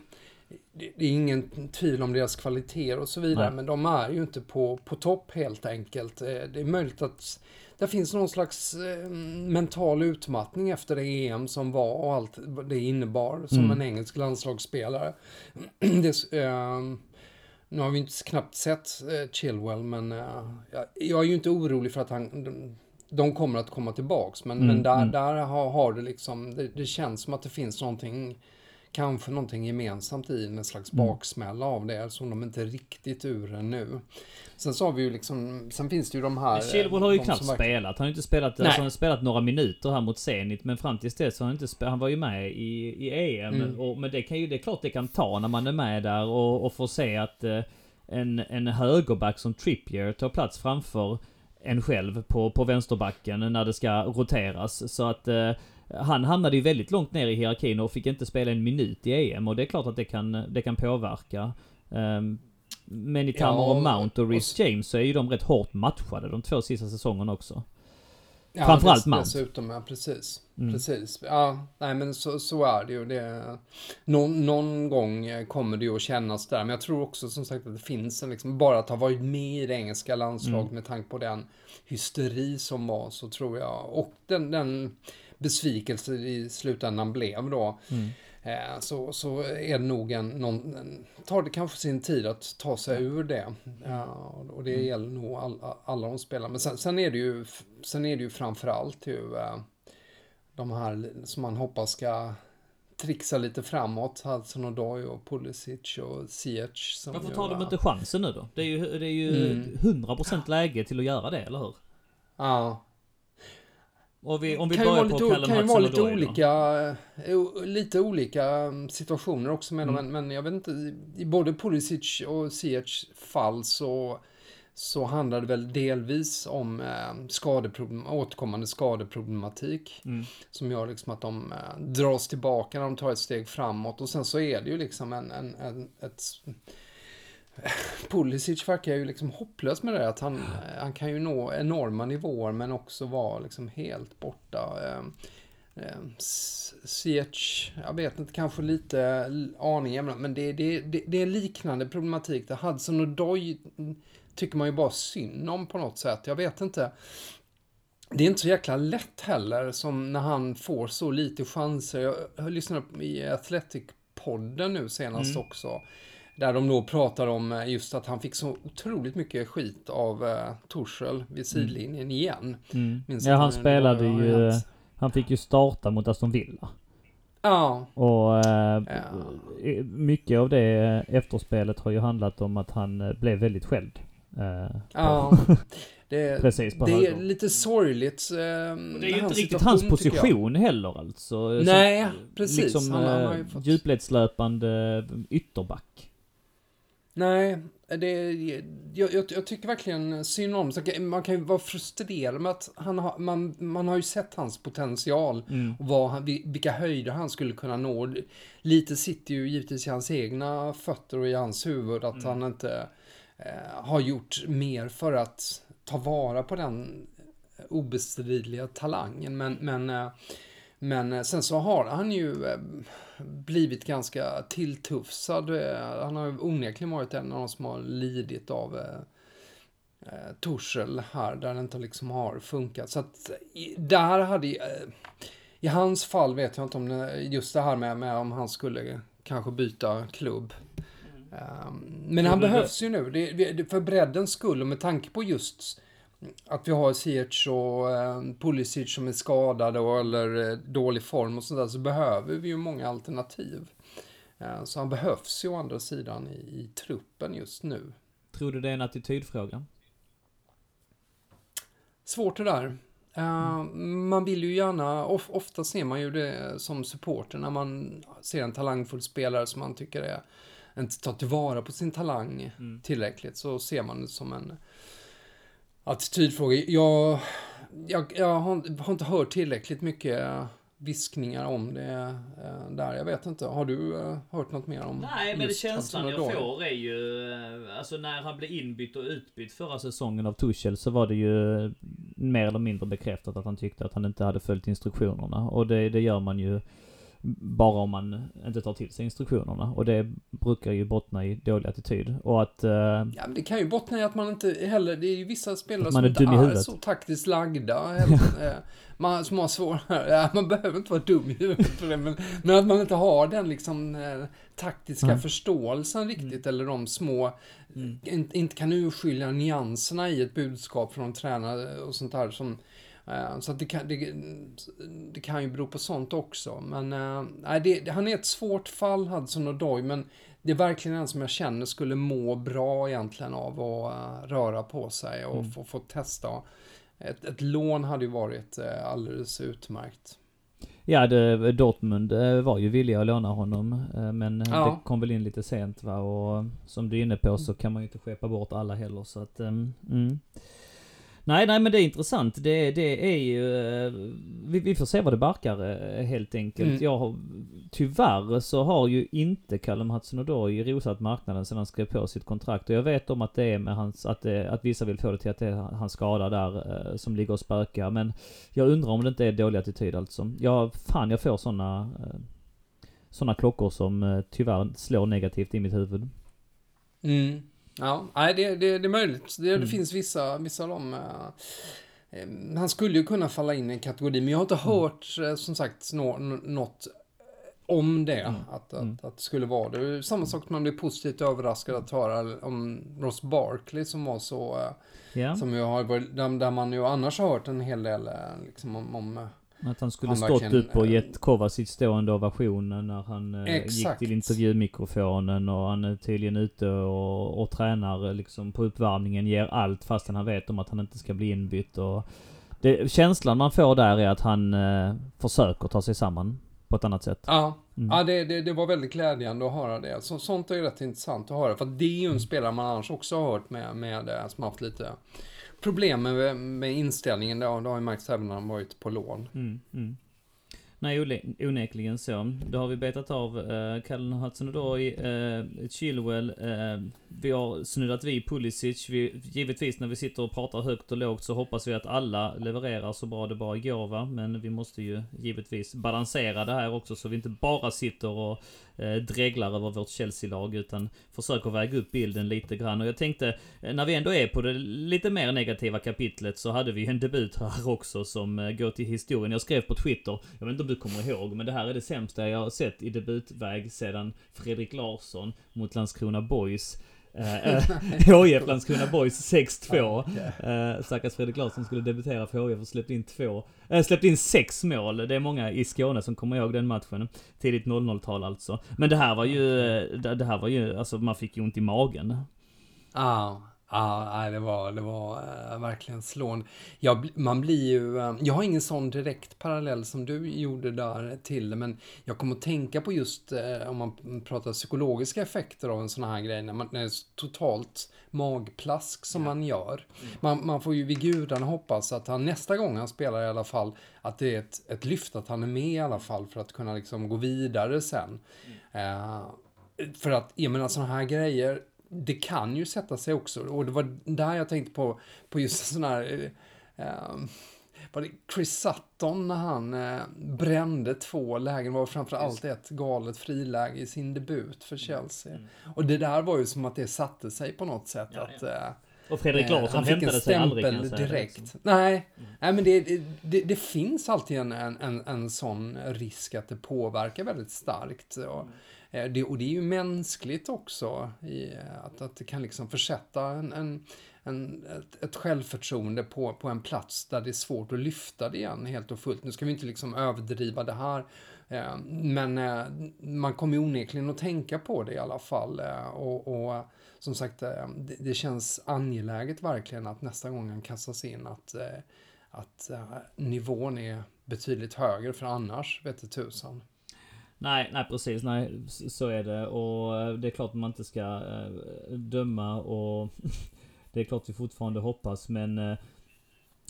det, det är ingen tvivel om deras kvaliteter och så vidare, Nej. men de är ju inte på, på topp helt enkelt. Eh, det är möjligt att det finns någon slags eh, mental utmattning efter det EM som var och allt det innebar som Mm. en engelsk landslagsspelare. det, eh, nu har vi inte knappt sett eh, Chilwell, men jag, jag är ju inte orolig för att han, de, kommer att komma tillbaks. Men, Mm, men där, mm. där har, har det liksom, det, det känns som att det finns någonting, kanske någonting gemensamt i en slags Mm. baksmälla av det, som de inte riktigt ur ännu. Sen så har vi ju liksom, sen finns det ju de här... Chilwell har ju knappt verkligen- spelat. Han har ju inte spelat, alltså han har spelat några minuter här mot Zenit. Men fram tills dess så har han inte spelat. Han var ju med i, i EM. Mm. Och, men det kan ju, det är klart det kan ta när man är med där och, och får se att eh, en, en högerback som Trippier tar plats framför en själv på, på vänsterbacken när det ska roteras. Så att eh, han hamnade ju väldigt långt ner i hierarkin och fick inte spela en minut i EM. Och det är klart att det kan, det kan påverka. Ehm, men i termer Ja, om Mount och Rhys James så är ju de rätt hårt matchade de två sista säsongerna också. Ja, Framförallt Mount. Dessutom, ja precis. Mm. Precis. Ja, nej men så, så är det ju. Det, någon, någon gång eh, kommer det ju att kännas där. Men jag tror också som sagt att det finns en liksom, bara att ha varit med i det engelska landslaget Mm. med tanke på den hysteri som var så tror jag. Och den, den besvikelse i slutändan blev då. Mm. Eh, så, så är det nog en, någon, en, tar det kanske sin tid att ta sig ur det. Ja, och det Mm. gäller nog all, alla de spelar. Men sen, sen är det ju, sen är det ju framförallt ju eh, de här som man hoppas ska trixa lite framåt. Hudson Odoi och Pulisic och Ziyech. Varför tar de inte chansen nu då? Det är ju, det är ju Mm. 100% läge till att göra det, eller hur? Ja, Och vi, om vi kan börjar på lite, Callum kan ju vara lite då. olika, eh, lite olika mm, situationer också med dem, Mm. men, men jag vet inte, i- både Pulisic och Ziyech fall så, så handlar det väl delvis om eh, skadeproblem, återkommande skadeproblematik Mm. som gör liksom att de eh, dras tillbaka när de tar ett steg framåt och sen så är det ju liksom en, en, en ett Pulisic verkar ju liksom hopplös med det att han, eh, han kan ju nå enorma nivåer men också vara liksom helt borta. Eh, eh, S- Ziyech, jag vet inte, kanske lite aningen, men det, det, det, det är liknande problematik. Det Hudson och Doy tycker man ju bara synd om på något sätt. Jag vet inte. Det är inte så jäkla lätt heller som när han får så lite chanser. Jag, lyssnade i Athletic-podden nu senast Mm. också. Där de då pratar om eh, just att han fick så otroligt mycket skit av uh, Torshäll vid sidlinjen igen. Mm. Ja, han spelade ju... Han fick ju starta mot Aston Villa. Ja, Och eh, Ja. mycket av det efterspelet har ju handlat om att han eh, blev väldigt skälld. Eh, ja. Det, Precis på det är lite sorgligt. Eh, Det är ju inte riktigt hans position heller alltså. Nej, Som- precis. Liksom Han- han eh, djupledslöpande ytterback. Nej, det, jag, jag, jag tycker verkligen synd om Man kan ju vara frustrerad med att han har, man, man har ju sett hans potential Mm. och vad han, vilka höjder han skulle kunna nå. Lite sitter ju givetvis i hans egna fötter och i hans huvud att Mm. han inte eh, har gjort mer för att ta vara på den obestridliga talangen. Men, men, eh, men eh, sen så har han ju eh, blivit ganska tilltufsad. Eh, Han har onekligen varit en av de som har lidit av Torshäll här, där det inte liksom har funkat. Så att där hade i hans fall vet jag inte om det, just det här med, med om han skulle kanske byta klubb. Um, men han behövs ju nu, för breddens skull och med tanke på just att vi har Ziyech och eh, Pulisic som är skadade och, eller eh, dålig form och sådär så behöver vi ju många alternativ. Eh, så han behövs ju å andra sidan i, i truppen just nu. Tror du det är en attitydfråga? Svårt det där. Uh, man vill ju gärna, of, ofta ser man ju det som supporter när man ser en talangfull spelare som man tycker är, inte tar tillvara på sin talang mm. tillräckligt, så ser man det som en attitydfråga. Jag, jag, jag har, har inte hört tillräckligt mycket viskningar om det eh, där. Jag vet inte. Har du eh, hört något mer om Nej, men känslan jag får är ju... Eh, alltså när han blev inbytt och utbytt förra säsongen av Tuchel så var det ju mer eller mindre bekräftat att han tyckte att han inte hade följt instruktionerna. Och det, det gör man ju bara om man inte tar till sig instruktionerna. Och det brukar ju bottna i dålig attityd. Och att... Uh, ja, men det kan ju bottna i att man inte heller... Det är ju vissa spelare som inte är så taktiskt lagda. Eh, man, som har svårare... Ja, man behöver inte vara dum i huvudet för det, men, men att man inte har den liksom eh, taktiska mm. förståelsen riktigt. Mm. Eller de små... Mm. Inte, inte kan urskilja nyanserna i ett budskap från tränare och sånt där som Eh, så att det, kan, det, det, kan ju bero på sånt också. Men äh, det, han är ett svårt fall, Hudson Odoi, men det är verkligen en som jag känner skulle må bra egentligen av att uh, röra på sig och mm. få, få testa. Ett, ett lån hade ju varit alldeles utmärkt. Ja, det, Dortmund var ju villiga att låna honom. Men ja. det kom väl in lite sent va. Och som du är inne på så kan man ju inte skeppa bort alla heller så att... Mm. Nej, nej men det är intressant. Det, det är ju... Eh, vi, vi får se vad det barkar eh, helt enkelt. Mm. Jag har, tyvärr så har ju inte Callum Hudson-Odoi rosat marknaden sedan han skrev på sitt kontrakt. Och jag vet om att det är med hans, att, det, att vissa vill få det till att det är hans skada där eh, som ligger och spökar. Men jag undrar om det inte är dålig attityd alltså. Ja, fan jag får såna, såna klockor som tyvärr slår negativt i mitt huvud. Mm. Ja, nej, det, det, det är möjligt. Det, mm. det finns vissa, vissa av dem. Eh, han skulle ju kunna falla in i en kategori, men jag har inte mm. hört, eh, som sagt, nå, något om det. Mm. Att, att, mm. att det skulle vara det. Samma sak man blir positivt överraskad att höra om Ross Barkley som var så... Yeah. Som jag har där, där man ju annars har hört en hel del eh, liksom, om, om att han skulle han stått upp och gett Kovacic stående ovationen när han Exakt. gick till intervjumikrofonen och han är tydligen ute och, och tränar liksom på uppvärmningen, ger allt fastän han vet om att han inte ska bli inbytt och... Det, känslan man får där är att han eh, försöker ta sig samman på ett annat sätt. Ja, mm. ja det, det, det, var väldigt glädjande att höra det. Så, sånt är ju rätt intressant att höra. För det är ju en spelare man annars också har hört med, med som haft lite problem med, med inställningen då. Det har ju märkts även när han varit på lån. Mm, mm. Nej, onekligen så. Då har vi betat av eh, uh, och Hudson-Odoi, eh, Chilwell, eh, vi har snuddat vid Pulisic. Vi, givetvis när vi sitter och pratar högt och lågt så hoppas vi att alla levererar så bra det bara går va. Men vi måste ju givetvis balansera det här också så vi inte bara sitter och eh, dreglar över vårt Chelsea-lag utan försöker väga upp bilden lite grann. Och jag tänkte, eh, när vi ändå är på det lite mer negativa kapitlet så hade vi en debut här också som eh, går till historien. Jag skrev på Twitter, jag vet inte om du kommer ihåg, men det här är det sämsta jag har sett i debutväg sedan Fredrik Larsson mot Landskrona Boys. HIF Landskrona Boys 6-2. Uh, stackars Fredrik Larsson skulle debutera för HIF och släppte in två, äh, släppte in sex mål. Det är många i Skåne som kommer ihåg den matchen. Tidigt 00-tal alltså. Men det här var ju, eh, det här var ju, alltså man fick ju ont i magen. Ja, Ja, det var, det var uh, verkligen slående. Jag, man blir ju, uh, jag har ingen sån direkt parallell som du gjorde där till men jag kommer att tänka på just uh, om man pratar psykologiska effekter av en sån här grej, när, man, när det är totalt magplask som ja. man gör. Mm. Man, man, får ju vid gudarna hoppas att han nästa gång han spelar i alla fall, att det är ett, ett lyft, att han är med i alla fall för att kunna liksom gå vidare sen. Mm. för att, jag menar såna här grejer, det kan ju sätta sig också. Och det var där jag tänkte på, på just sån här... Eh, var det Chris Sutton när han eh, brände två lägen, var framförallt ett galet friläge i sin debut för Chelsea. Mm. Och det där var ju som att det satte sig på något sätt. Ja, att, eh, och Fredrik Larsson han hämtade sig aldrig kan jag säga direkt. Nej, mm. nej men det, det, det, finns alltid en, en, en sån risk att det påverkar väldigt starkt. Och, mm. Eh, det, och det är ju mänskligt också, i, eh, att, att det kan liksom försätta en, en, en, ett, ett självförtroende på, på en plats där det är svårt att lyfta det igen helt och fullt. Nu ska vi inte liksom överdriva det här, eh, men eh, man kommer ju onekligen att tänka på det i alla fall. Eh, och, och som sagt, det, det, känns angeläget verkligen att nästa gång han kastas in att att nivån är betydligt högre, för annars vet du tusan. Nej, nej precis. Nej, så är det. Och eh, det är klart man inte ska äh, döma och det är klart vi fortfarande hoppas men äh,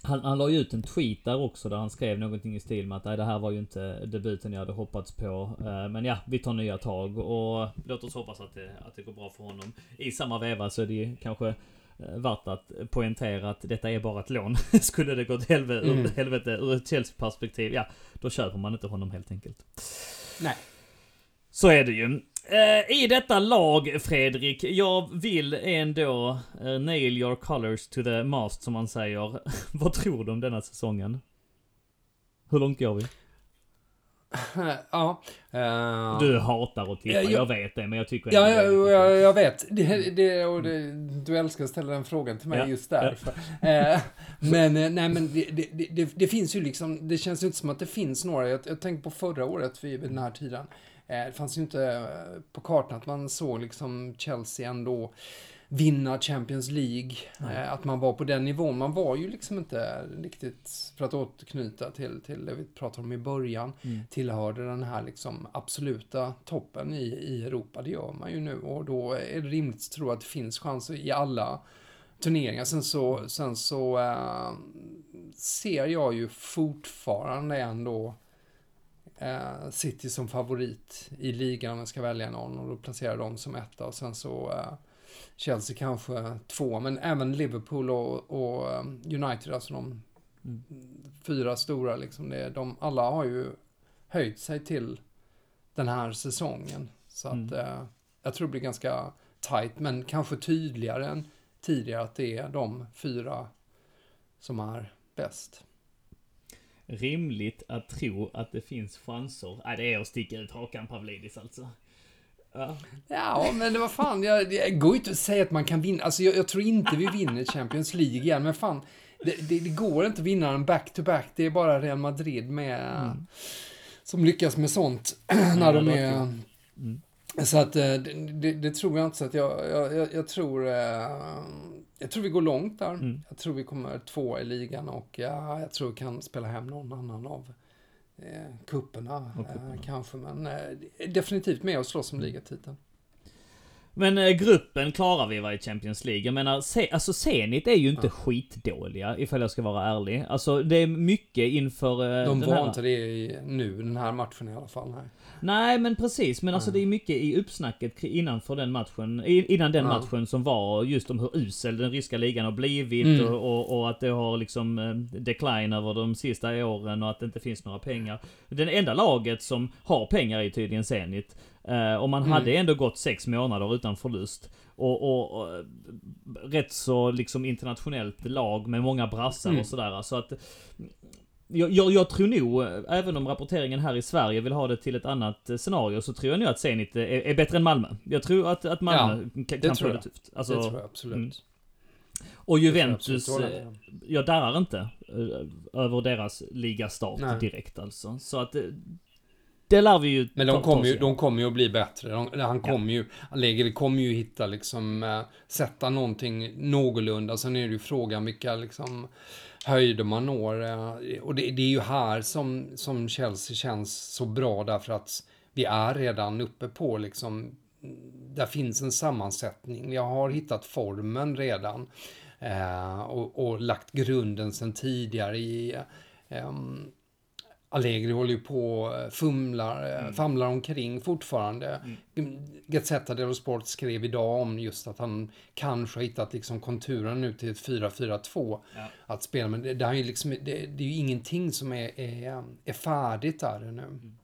han, han la ju ut en tweet där också där han skrev någonting i stil med att nej, det här var ju inte debuten jag hade hoppats på. Men ja, vi tar nya tag och låt oss hoppas att det, att det går bra för honom. I samma veva så är det ju kanske värt att poängtera att detta är bara ett lån. Skulle det gå åt helvete, mm. helvete ur ett Chelsea-perspektiv, ja, då köper man inte honom helt enkelt. Nej. Så är det ju. Eh, I detta lag, Fredrik, jag vill ändå uh, nail your colors to the mast, som man säger. Vad tror du om denna säsongen? Hur långt går vi? ja. Uh, du hatar att tippa, jag, jag vet det, men jag tycker Ja, jag, jag, jag vet. Det, det, och det, du älskar att ställa den frågan till mig ja, just därför. Ja. Uh, men, nej men det, det, det, finns ju liksom, det känns ju inte som att det finns några. Jag, jag tänker på förra året vid den här tiden. Eh, det fanns ju inte eh, på kartan att man såg liksom Chelsea ändå vinna Champions League. Mm. Att man var på den nivån. Man var ju liksom inte riktigt, för att återknyta till, till det vi pratade om i början, mm. tillhörde den här liksom absoluta toppen i, i Europa. Det gör man ju nu och då är det rimligt att tro att det finns chanser i alla turneringar. Sen så, sen så äh, ser jag ju fortfarande ändå eh, City som favorit i ligan om jag ska välja någon och då placerar de som etta och sen så eh, Chelsea kanske två, men även Liverpool och, och eh, United, alltså de mm. fyra stora liksom, det, de, alla har ju höjt sig till den här säsongen. Så att mm. eh, jag tror det blir ganska tight, men kanske tydligare än tidigare att det är de fyra som är bäst rimligt att tro att det finns chanser. Nej, det är att sticka ut hakan Pavlidis alltså. Ja. ja, men det var fan, jag, det går ju inte att säga att man kan vinna. Alltså, jag, jag tror inte vi vinner Champions League igen, men fan, det, det, det går inte att vinna en back-to-back. -back. Det är bara Real Madrid med, mm. som lyckas med sånt när de är... Mm. Så att eh, det, det, tror jag inte, så att jag, jag, jag tror... Eh, jag tror vi går långt där. Mm. Jag tror vi kommer två i ligan och ja, jag tror vi kan spela hem någon annan av eh, kupperna, eh, kanske. Men eh, definitivt med och slåss om ligatiteln. Men eh, gruppen klarar vi va i Champions League. Jag menar, se, alltså Zenit är ju inte ja. skitdåliga ifall jag ska vara ärlig. Alltså det är mycket inför... Eh, De var här... inte det i, nu, den här matchen i alla fall. Nej, nej men precis. Men alltså det är mycket i uppsnacket innanför den matchen. Innan den ja. matchen som var just om hur usel den ryska ligan har blivit mm. och, och, och, att det har liksom eh, decline över de sista åren och att det inte finns några pengar. Den enda laget som har pengar är tydligen Zenit. Uh, och man mm. hade ändå gått sex månader utan förlust. Och, och, och rätt så liksom internationellt lag med många brassar mm. och sådär. Så att jag, jag, jag, tror nog, även om rapporteringen här i Sverige vill ha det till ett annat scenario, så tror jag nog att Zenit är, är bättre än Malmö. Jag tror att, att Malmö ja, kan, kan få det tufft. Alltså, det tror jag absolut. Mm. Och Juventus, eh, jag darrar inte eh, över deras ligastart direkt alltså. Så att det lär vi ju Men de kommer ju, de kommer ju att bli bättre. De, han kommer ja. ju, Allegri kommer ju hitta liksom, äh, sätta någonting någorlunda. Sen är det ju frågan vilka liksom höjder man når. Äh, och det, det, är ju här som, som Chelsea känns så bra därför att vi är redan uppe på liksom, där finns en sammansättning. Jag har hittat formen redan. Äh, och, och, lagt grunden sen tidigare i um, Allegri håller ju på eh, fumlar, eh, mm. famlar omkring fortfarande. Mm. Gazzetta dello Sport skrev idag om just att han kanske har hittat liksom konturen nu till ett 4-4-2 ja. att spela. Men det, det, är ju liksom, det, det, är ju ingenting som är, är, är färdigt där nu. Mm.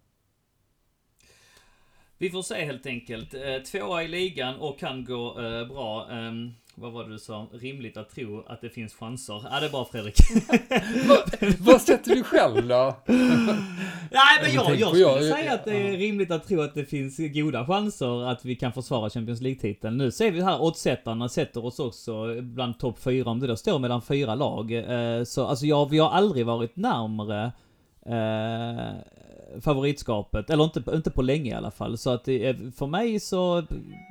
Vi får se helt enkelt. Eh, tvåa i ligan och kan gå eh, bra. Um, vad var det du sa? Rimligt att tro att det finns chanser. Ja, det är bra Fredrik. vad, sätter du själv då? Nej, men jag, jag skulle jag, säga att det är rimligt att tro att det finns goda chanser att vi kan försvara Champions League-titeln. Nu ser vi här oddsättarna sätter oss också bland topp fyra, om det då står mellan fyra lag. Eh, så alltså, ja, vi har aldrig varit närmre eh, favoritskapet. Eller inte, inte på länge i alla fall. Så att det, är- för mig så...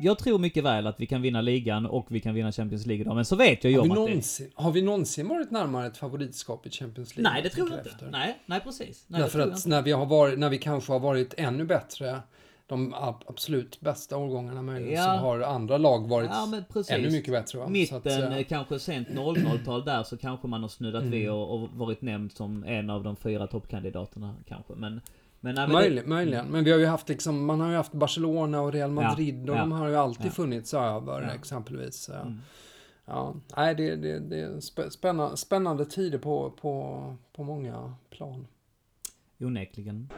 Jag tror mycket väl att vi kan vinna ligan och vi kan vinna Champions League idag. Men så vet jag ju Har vi, om att det... någonsin, har vi någonsin varit närmare ett favoritskap i Champions League? Nej, det tror jag inte. efter? Nej, nej precis. Nej, det Därför att när vi, har varit, när vi kanske har varit ännu bättre, de ab- absolut bästa årgångarna möjligen, Ja. så har andra lag varit Ja, ännu mycket bättre. Va? Så Mitten, att, eh, eh, kanske sent 00-tal där så kanske man har snuddat Mm. vid och, och varit nämnd som en av de fyra toppkandidaterna kanske. Men... men, nej, men Möjligen, möjligen. Men vi har ju haft liksom, man har ju haft Barcelona och Real Madrid och ja, de har ju alltid funnits över exempelvis. Ja. Mm. Ja, nej, det, det, det är spä- spännande, spännande tider på, på, på många plan. Onekligen.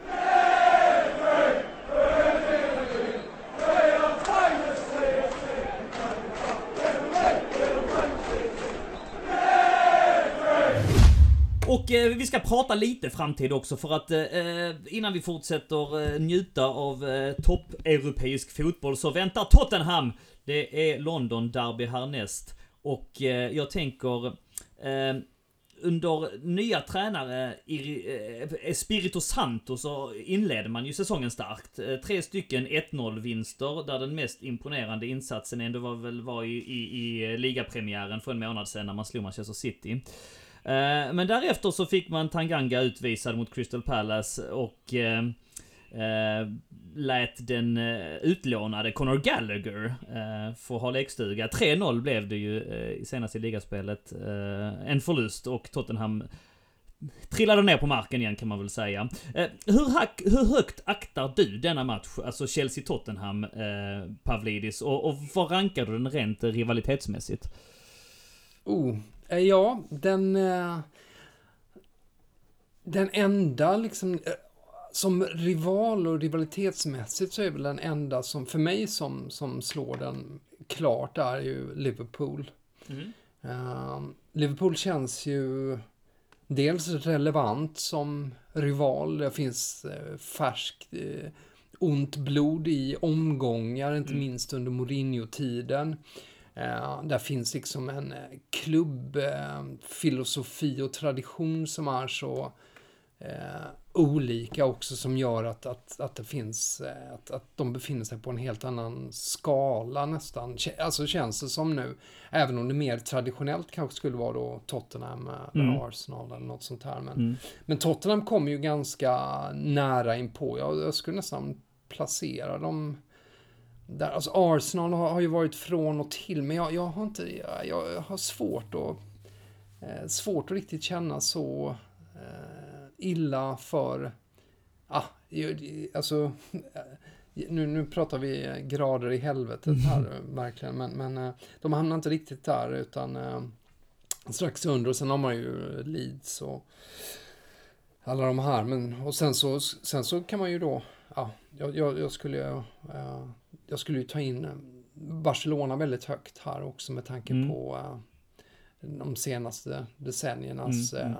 Och eh, vi ska prata lite framtid också för att eh, innan vi fortsätter eh, njuta av eh, topp-europeisk fotboll så väntar Tottenham. Det är London Derby härnäst. Och eh, jag tänker eh, under nya tränare i eh, Espirito Santo så inleder man ju säsongen starkt. Eh, Tre stycken 1-0 vinster där den mest imponerande insatsen ändå var väl var i, i, i ligapremiären för en månad sedan när man slog Manchester City. Eh, men därefter så fick man Tanganga utvisad mot Crystal Palace och eh, eh, lät den utlånade Conor Gallagher få ha lekstuga. 3-0 blev det ju senast i ligaspelet. En förlust och Tottenham trillade ner på marken igen kan man väl säga. Hur, hack, hur högt aktar du denna match, alltså Chelsea-Tottenham, Pavlidis? Och, och vad rankar du den rent rivalitetsmässigt? Oh, ja, den... eh, Den enda liksom... eh, Som rival och rivalitetsmässigt så är väl den enda som för mig som, som slår den klart är ju Liverpool. Mm. Eh, Liverpool känns ju dels relevant som rival. Det finns eh, färskt eh, ont blod i omgångar, inte Mm. minst under Mourinho-tiden. Eh, där finns liksom en eh, klubbfilosofi eh, filosofi och tradition som är så eh, olika också som gör att, att, att det finns, eh, att, att de befinner sig på en helt annan skala nästan. Alltså känns det som nu, även om det mer traditionellt kanske skulle vara då Tottenham eller Mm. Arsenal eller något sånt här. Men, Mm. men Tottenham kommer ju ganska nära inpå. Jag, jag skulle nästan placera dem där. Alltså Arsenal har, har ju varit från och till, men jag, jag har inte, jag, jag har svårt att, eh, svårt att riktigt känna så eh, illa för, ah, alltså, eh, nu, nu pratar vi grader i helvetet här verkligen, men, men eh, de hamnar inte riktigt där utan eh, strax under och sen har man ju Leeds och alla de här. Men, och sen så, sen så kan man ju då, ja, jag, jag, skulle, eh, jag skulle ju ta in eh, Barcelona väldigt högt här också med tanke Mm. på eh, de senaste decenniernas Mm,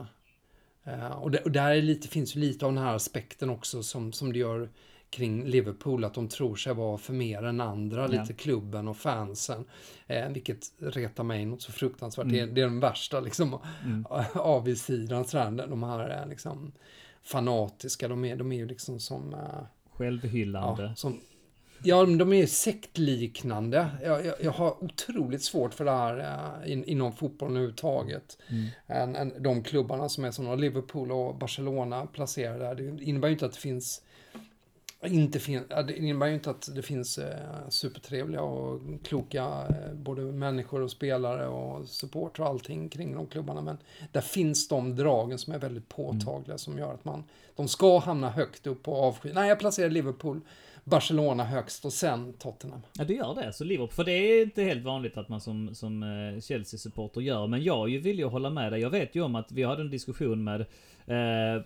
mm. eh, och, det, och där är lite, finns ju lite av den här aspekten också som, som det gör kring Liverpool, att de tror sig vara för mer än andra, Ja. lite klubben och fansen. Eh, vilket retar mig något så fruktansvärt. Mm. Det, är- det är den värsta liksom, Mm. avigsidan. De här är liksom fanatiska, de är, de är ju liksom som... eh, Självhyllande. Ja, som, ja, de är ju sektliknande. Jag, jag, jag har otroligt svårt för det här eh, in, inom fotbollen överhuvudtaget. Mm. Än, än de klubbarna som är som Liverpool och Barcelona placerade där. Det innebär ju inte att det finns inte fin, det innebär ju inte att det finns eh, supertrevliga och kloka eh, både människor och spelare och supporter och allting kring de klubbarna. Men där finns de dragen som är väldigt påtagliga som gör att man, de ska hamna högt upp och avsky. Nej, jag placerar Liverpool, Barcelona högst och sen Tottenham. Ja, du gör det. Så Liverpool. För det är inte helt vanligt att man som, som eh, Chelsea-supporter gör. Men jag är ju villig att hålla med dig. Jag vet ju om att vi hade en diskussion med, eh,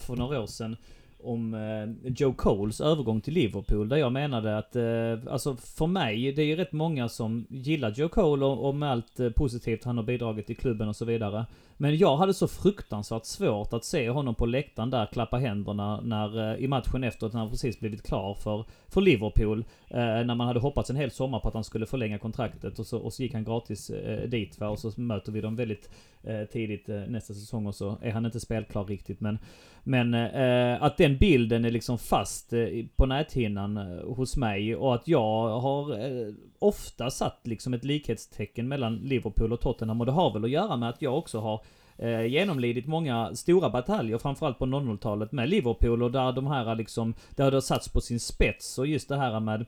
för några år sedan, om eh, Joe Coles övergång till Liverpool. Där jag menade att, eh, alltså för mig, det är ju rätt många som gillar Joe Cole och, och med allt eh, positivt han har bidragit till klubben och så vidare. Men jag hade så fruktansvärt svårt att se honom på läktaren där klappa händerna när, eh, i matchen efter att han precis blivit klar för, för Liverpool. Eh, när man hade hoppats en hel sommar på att han skulle förlänga kontraktet och så, och så gick han gratis eh, dit va? och så möter vi dem väldigt eh, tidigt eh, nästa säsong och så är han inte spelklar riktigt men Men eh, att den den bilden är liksom fast eh, på näthinnan eh, hos mig och att jag har eh, ofta satt liksom ett likhetstecken mellan Liverpool och Tottenham och det har väl att göra med att jag också har eh, genomlidit många stora bataljer, framförallt på 00-talet med Liverpool och där de här liksom, där det har satts på sin spets och just det här med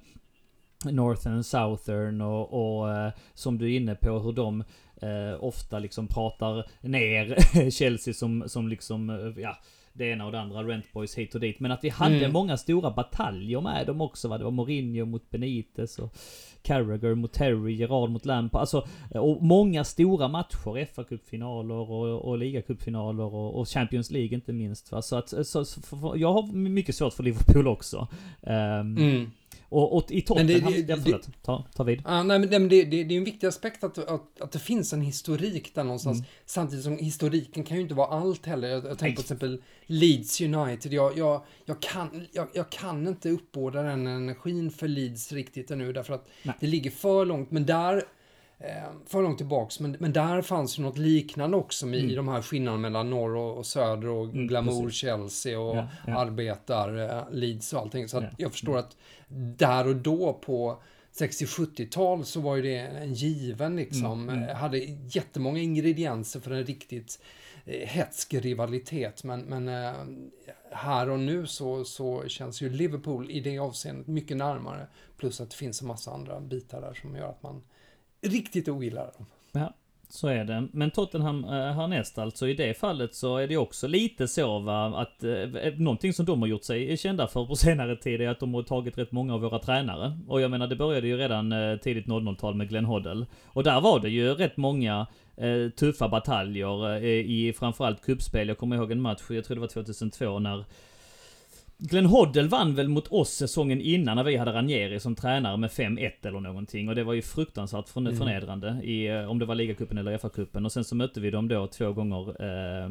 Northern, Southern och, och eh, som du är inne på hur de eh, ofta liksom pratar ner Chelsea som, som liksom, eh, ja, det ena och det andra, Rent Boys hit och dit. Men att vi hade Mm. många stora bataljer med dem också va. Det var Mourinho mot Benitez och Carragher mot Terry, Gerard mot Lampard. Alltså, och många stora matcher. fa Cup-finaler och, och ligacupfinaler och, och Champions League inte minst va. Så att, så, så, för, jag har mycket svårt för Liverpool också. Ehm, Mm. Och, och i Men det- Tottenham, det- det- förlåt, ta, ta vid. Ah, nej, men det, det, det är en viktig aspekt att, att, att det finns en historik där någonstans. Mm. Samtidigt som historiken kan ju inte vara allt heller. Jag, jag tänker på till exempel Leeds United. Jag, jag, jag, kan, jag, jag kan inte uppbåda den energin för Leeds riktigt ännu därför att Nej. det ligger för långt. Men där, för långt tillbaks, men, men där fanns ju något liknande också med, Mm. i de här skillnaderna mellan norr och, och söder och Mm, glamour precis. Chelsea och Ja, ja. arbetar eh, Leeds och allting. Så att Ja. jag förstår att där och då på 60-70-tal så var ju det en given liksom. Mm, mm. Eh, Hade jättemånga ingredienser för en riktigt eh, hätsk rivalitet. Men, men eh, här och nu så, så känns ju Liverpool i det avseendet mycket närmare. Plus att det finns en massa andra bitar där som gör att man riktigt ogillar dem. Ja, så är det. Men Tottenham äh, härnäst alltså, i det fallet så är det också lite så va, att eh, eh, någonting som de har gjort sig kända för på senare tid är att de har tagit rätt många av våra tränare. Och jag menar, det började ju redan eh, tidigt 00-tal med Glenn Hoddle. Och där var det ju rätt många eh, tuffa bataljer i framförallt kuppspel. Jag kommer ihåg en match, jag tror det var 2002, när Glenn Hoddle vann väl mot oss säsongen innan när vi hade Ranieri som tränare med 5-1 eller någonting. Och det var ju fruktansvärt förne- Mm. förnedrande i, eh, om det var ligacupen eller FA-cupen. Och sen så mötte vi dem då två gånger eh,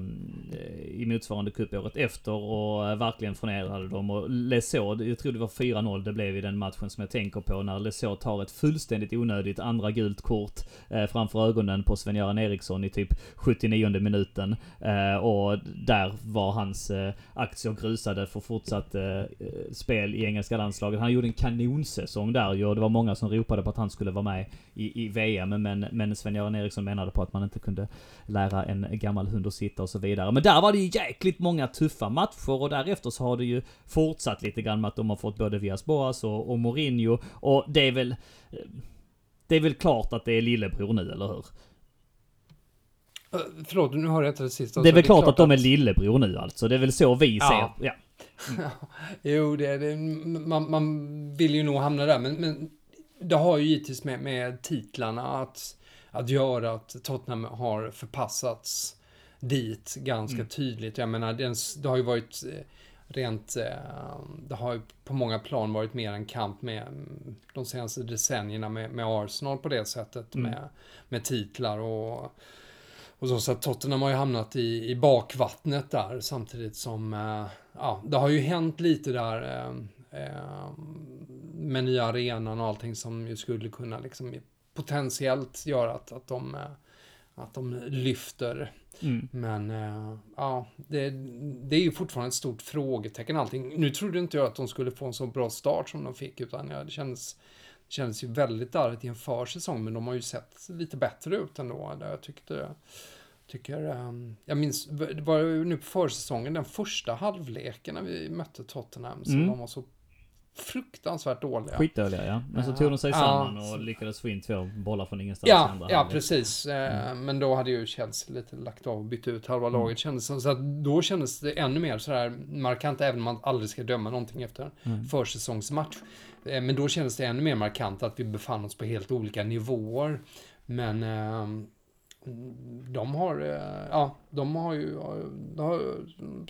i motsvarande cup året efter och eh, verkligen förnedrade dem. Och Lesaux, jag tror det var 4-0 det blev i den matchen som jag tänker på när Lesaux tar ett fullständigt onödigt andra gult kort eh, framför ögonen på Sven-Göran Eriksson i typ 79 minuten. Eh, och där var hans eh, aktier grusade för fortsatt eh, spel i engelska landslaget. Han gjorde en kanonsäsong där ju och det var många som ropade på att han skulle vara med i, i VM. Men, men Sven-Göran Eriksson menade på att man inte kunde lära en gammal hund att sitta och så vidare. Men där var det ju jäkligt många tuffa matcher och därefter så har det ju fortsatt lite grann med att de har fått både Vias Boas och, och Mourinho. Och det är väl... eh, Det är väl klart att det är lillebror nu, eller hur? Eh, Förlåt, nu har jag inte det sista. det är väl klart att de är lillebror nu alltså. Det är väl så vi Ja. ser. Ja. Jo, det, det, man, man vill ju nog hamna där, men, men det har ju givetvis med, med titlarna att, att göra att Tottenham har förpassats dit ganska Mm. tydligt. Jag menar, det, det har ju varit eh, rent, eh, det har ju på många plan varit mer en kamp med mm, de senaste decennierna med, med Arsenal på det sättet, Mm. med, med titlar och och så, så att Tottenham har ju hamnat i, i bakvattnet där samtidigt som, eh, ja, det har ju hänt lite där eh, eh, med nya arenan och allting som ju skulle kunna liksom potentiellt göra att, att, de, eh, att de lyfter. Mm. Men eh, ja, det, det är ju fortfarande ett stort frågetecken allting. Nu trodde inte jag att de skulle få en så bra start som de fick utan ja, det kändes det kändes ju väldigt darrigt i en försäsong, men de har ju sett lite bättre ut ändå. Jag tyckte, tycker, ehm, jag minns, det var nu på försäsongen, den första halvleken när vi mötte Tottenham, som Mm. de var så fruktansvärt dåliga. Skitdåliga ja. Men så tog de sig Ja. samman och lyckades få in två bollar från ingenstans Ja, andra ja halvlek. precis. Eh, Men då hade ju Chelsea lite lagt av och bytt ut halva Mm. laget kändes det. Så att då kändes det ännu mer sådär markant, även om man aldrig ska döma någonting efter Mm. försäsongsmatch. Eh, Men då kändes det ännu mer markant att vi befann oss på helt olika nivåer. Men eh, de har, eh, ja, de har ju, de har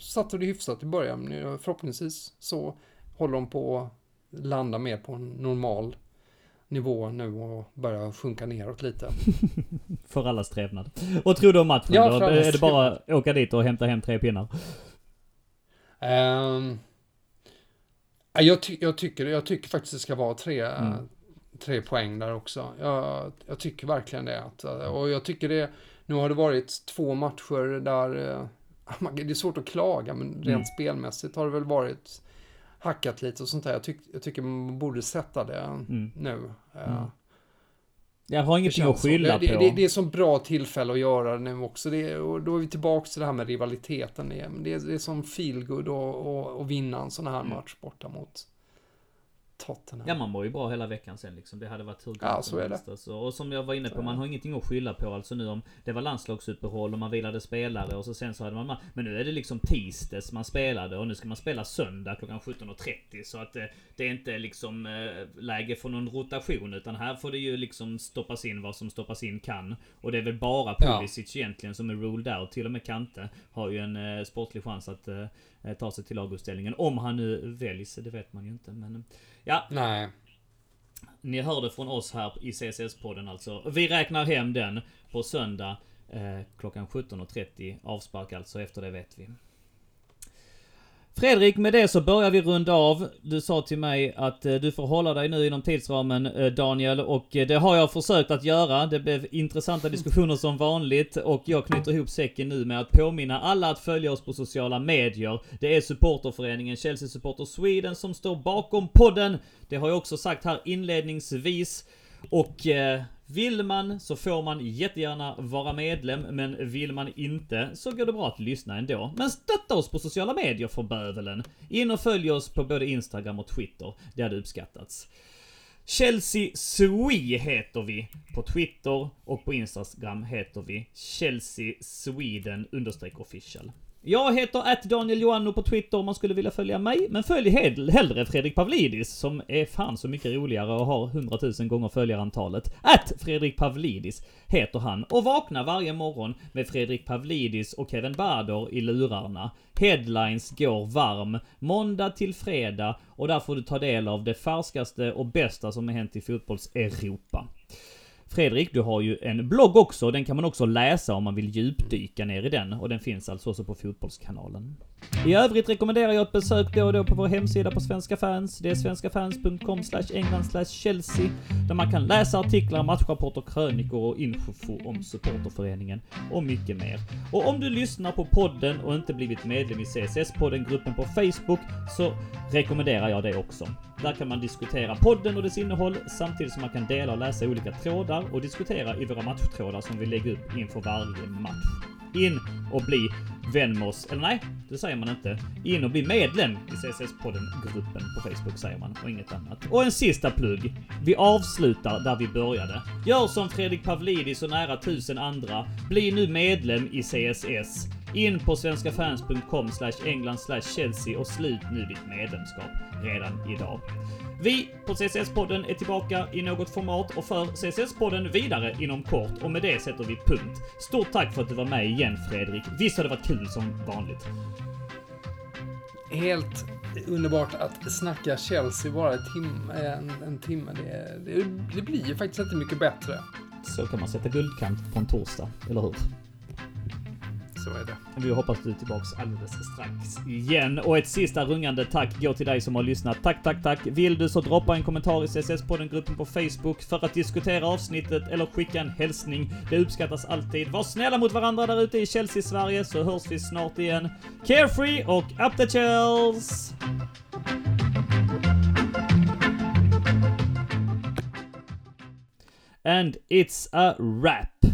satt det hyfsat i början. men Förhoppningsvis så håller de på att landa mer på en normal nivå nu och börja sjunka neråt lite. För allas trevnad. Och tror du om matchen Ja, då? Är det bara att åka dit och hämta hem tre pinnar? Ja, jag, ty jag, tycker, jag tycker faktiskt det ska vara tre, Mm. Tre poäng där också. Jag, jag tycker verkligen det. Att, och jag tycker det, nu har det varit två matcher där, eh, det är svårt att klaga, men rent Mm. spelmässigt har det väl varit hackat lite och sånt där. Jag, tyck, jag tycker man borde sätta det Mm. nu. Eh, Mm. Jag har ingenting att skylla på. det, det, det är så bra tillfälle att göra det nu också. Det, och då är vi tillbaka till det här med rivaliteten. Det, är- det är som feelgood och, och, och vinna en sån här Mm. match borta mot Tottenham. Ja man mår ju bra hela veckan sen liksom. Det hade varit hur Ja, som så är det. Alltså. Och som jag var inne på, man har ingenting att skylla på alltså nu om det var landslagsuppehåll och man vilade spelare och så sen så hade man Men nu är det liksom tisdags man spelade och nu ska man spela söndag klockan 17.30 så att det, det är inte liksom eh, läge för någon rotation utan här får det ju liksom stoppas in vad som stoppas in kan. Och det är väl bara Ja. Pulisic egentligen som är ruled out. Till och med Kante har ju en eh, sportlig chans att eh, eh, ta sig till laguppställningen. Om han nu väljs, det vet man ju inte men... Ja, Nej. ni hörde från oss här i CSS-podden alltså. Vi räknar hem den på söndag eh, klockan 17.30. Avspark alltså, efter det vet vi. Fredrik, med det så börjar vi runda av. Du sa till mig att eh, du får hålla dig nu inom tidsramen eh, Daniel och eh, det har jag försökt att göra. Det blev intressanta diskussioner som vanligt och jag knyter ihop säcken nu med att påminna alla att följa oss på sociala medier. Det är supporterföreningen Chelsea Supporter Sweden som står bakom podden. Det har jag också sagt här inledningsvis. Och vill man så får man jättegärna vara medlem, men vill man inte så går det bra att lyssna ändå. Men stötta oss på sociala medier för bövelen. In och följ oss på både Instagram och Twitter. Det hade uppskattats. Chelsea Sui heter vi på Twitter och på Instagram heter vi Chelsea Sweden understreck official. Jag heter att Daniel Joanno på Twitter om man skulle vilja följa mig, men följ hell- hellre Fredrik Pavlidis som är fan så mycket roligare och har 100 000 gånger följarantalet. Att Fredrik Pavlidis heter han och vakna varje morgon med Fredrik Pavlidis och Kevin Bader i lurarna. Headlines går varm, måndag till fredag och där får du ta del av det färskaste och bästa som har hänt i fotbolls-Europa. Fredrik, du har ju en blogg också. Den kan man också läsa om man vill djupdyka ner i den. Och den finns alltså också på Fotbollskanalen. I övrigt rekommenderar jag ett besök då och då på vår hemsida på Svenska fans. Det är svenskafans.com england Chelsea. Där man kan läsa artiklar, matchrapporter, krönikor och info om supporterföreningen. Och mycket mer. Och om du lyssnar på podden och inte blivit medlem i CSS-podden-gruppen på Facebook så rekommenderar jag det också. Där kan man diskutera podden och dess innehåll samtidigt som man kan dela och läsa olika trådar och diskutera i våra matchtrådar som vi lägger upp inför varje match. In och bli vän med oss. Eller nej, det säger man inte. In och bli medlem i CSS-podden-gruppen på Facebook säger man och inget annat. Och en sista plugg. Vi avslutar där vi började. Gör som Fredrik Pavlidis och nära tusen andra. Bli nu medlem i CSS. In på svenskafans.com england Chelsea och slut nu ditt medlemskap redan idag. Vi på CSS-podden är tillbaka i något format och för CSS-podden vidare inom kort och med det sätter vi punkt. Stort tack för att du var med igen Fredrik. Visst har det varit kul som vanligt? Helt underbart att snacka Chelsea bara en timme. En, en timme. Det, det, det blir ju faktiskt inte mycket bättre. Så kan man sätta guldkant på en torsdag, eller hur? Så är det. Vi hoppas du är tillbaks alldeles strax igen. Och ett sista rungande tack går till dig som har lyssnat. Tack, tack, tack. Vill du så droppa en kommentar i CSS-podden-gruppen på Facebook för att diskutera avsnittet eller skicka en hälsning. Det uppskattas alltid. Var snälla mot varandra där ute i Chelsea-Sverige så hörs vi snart igen. Carefree och up the Chels! And it's a wrap.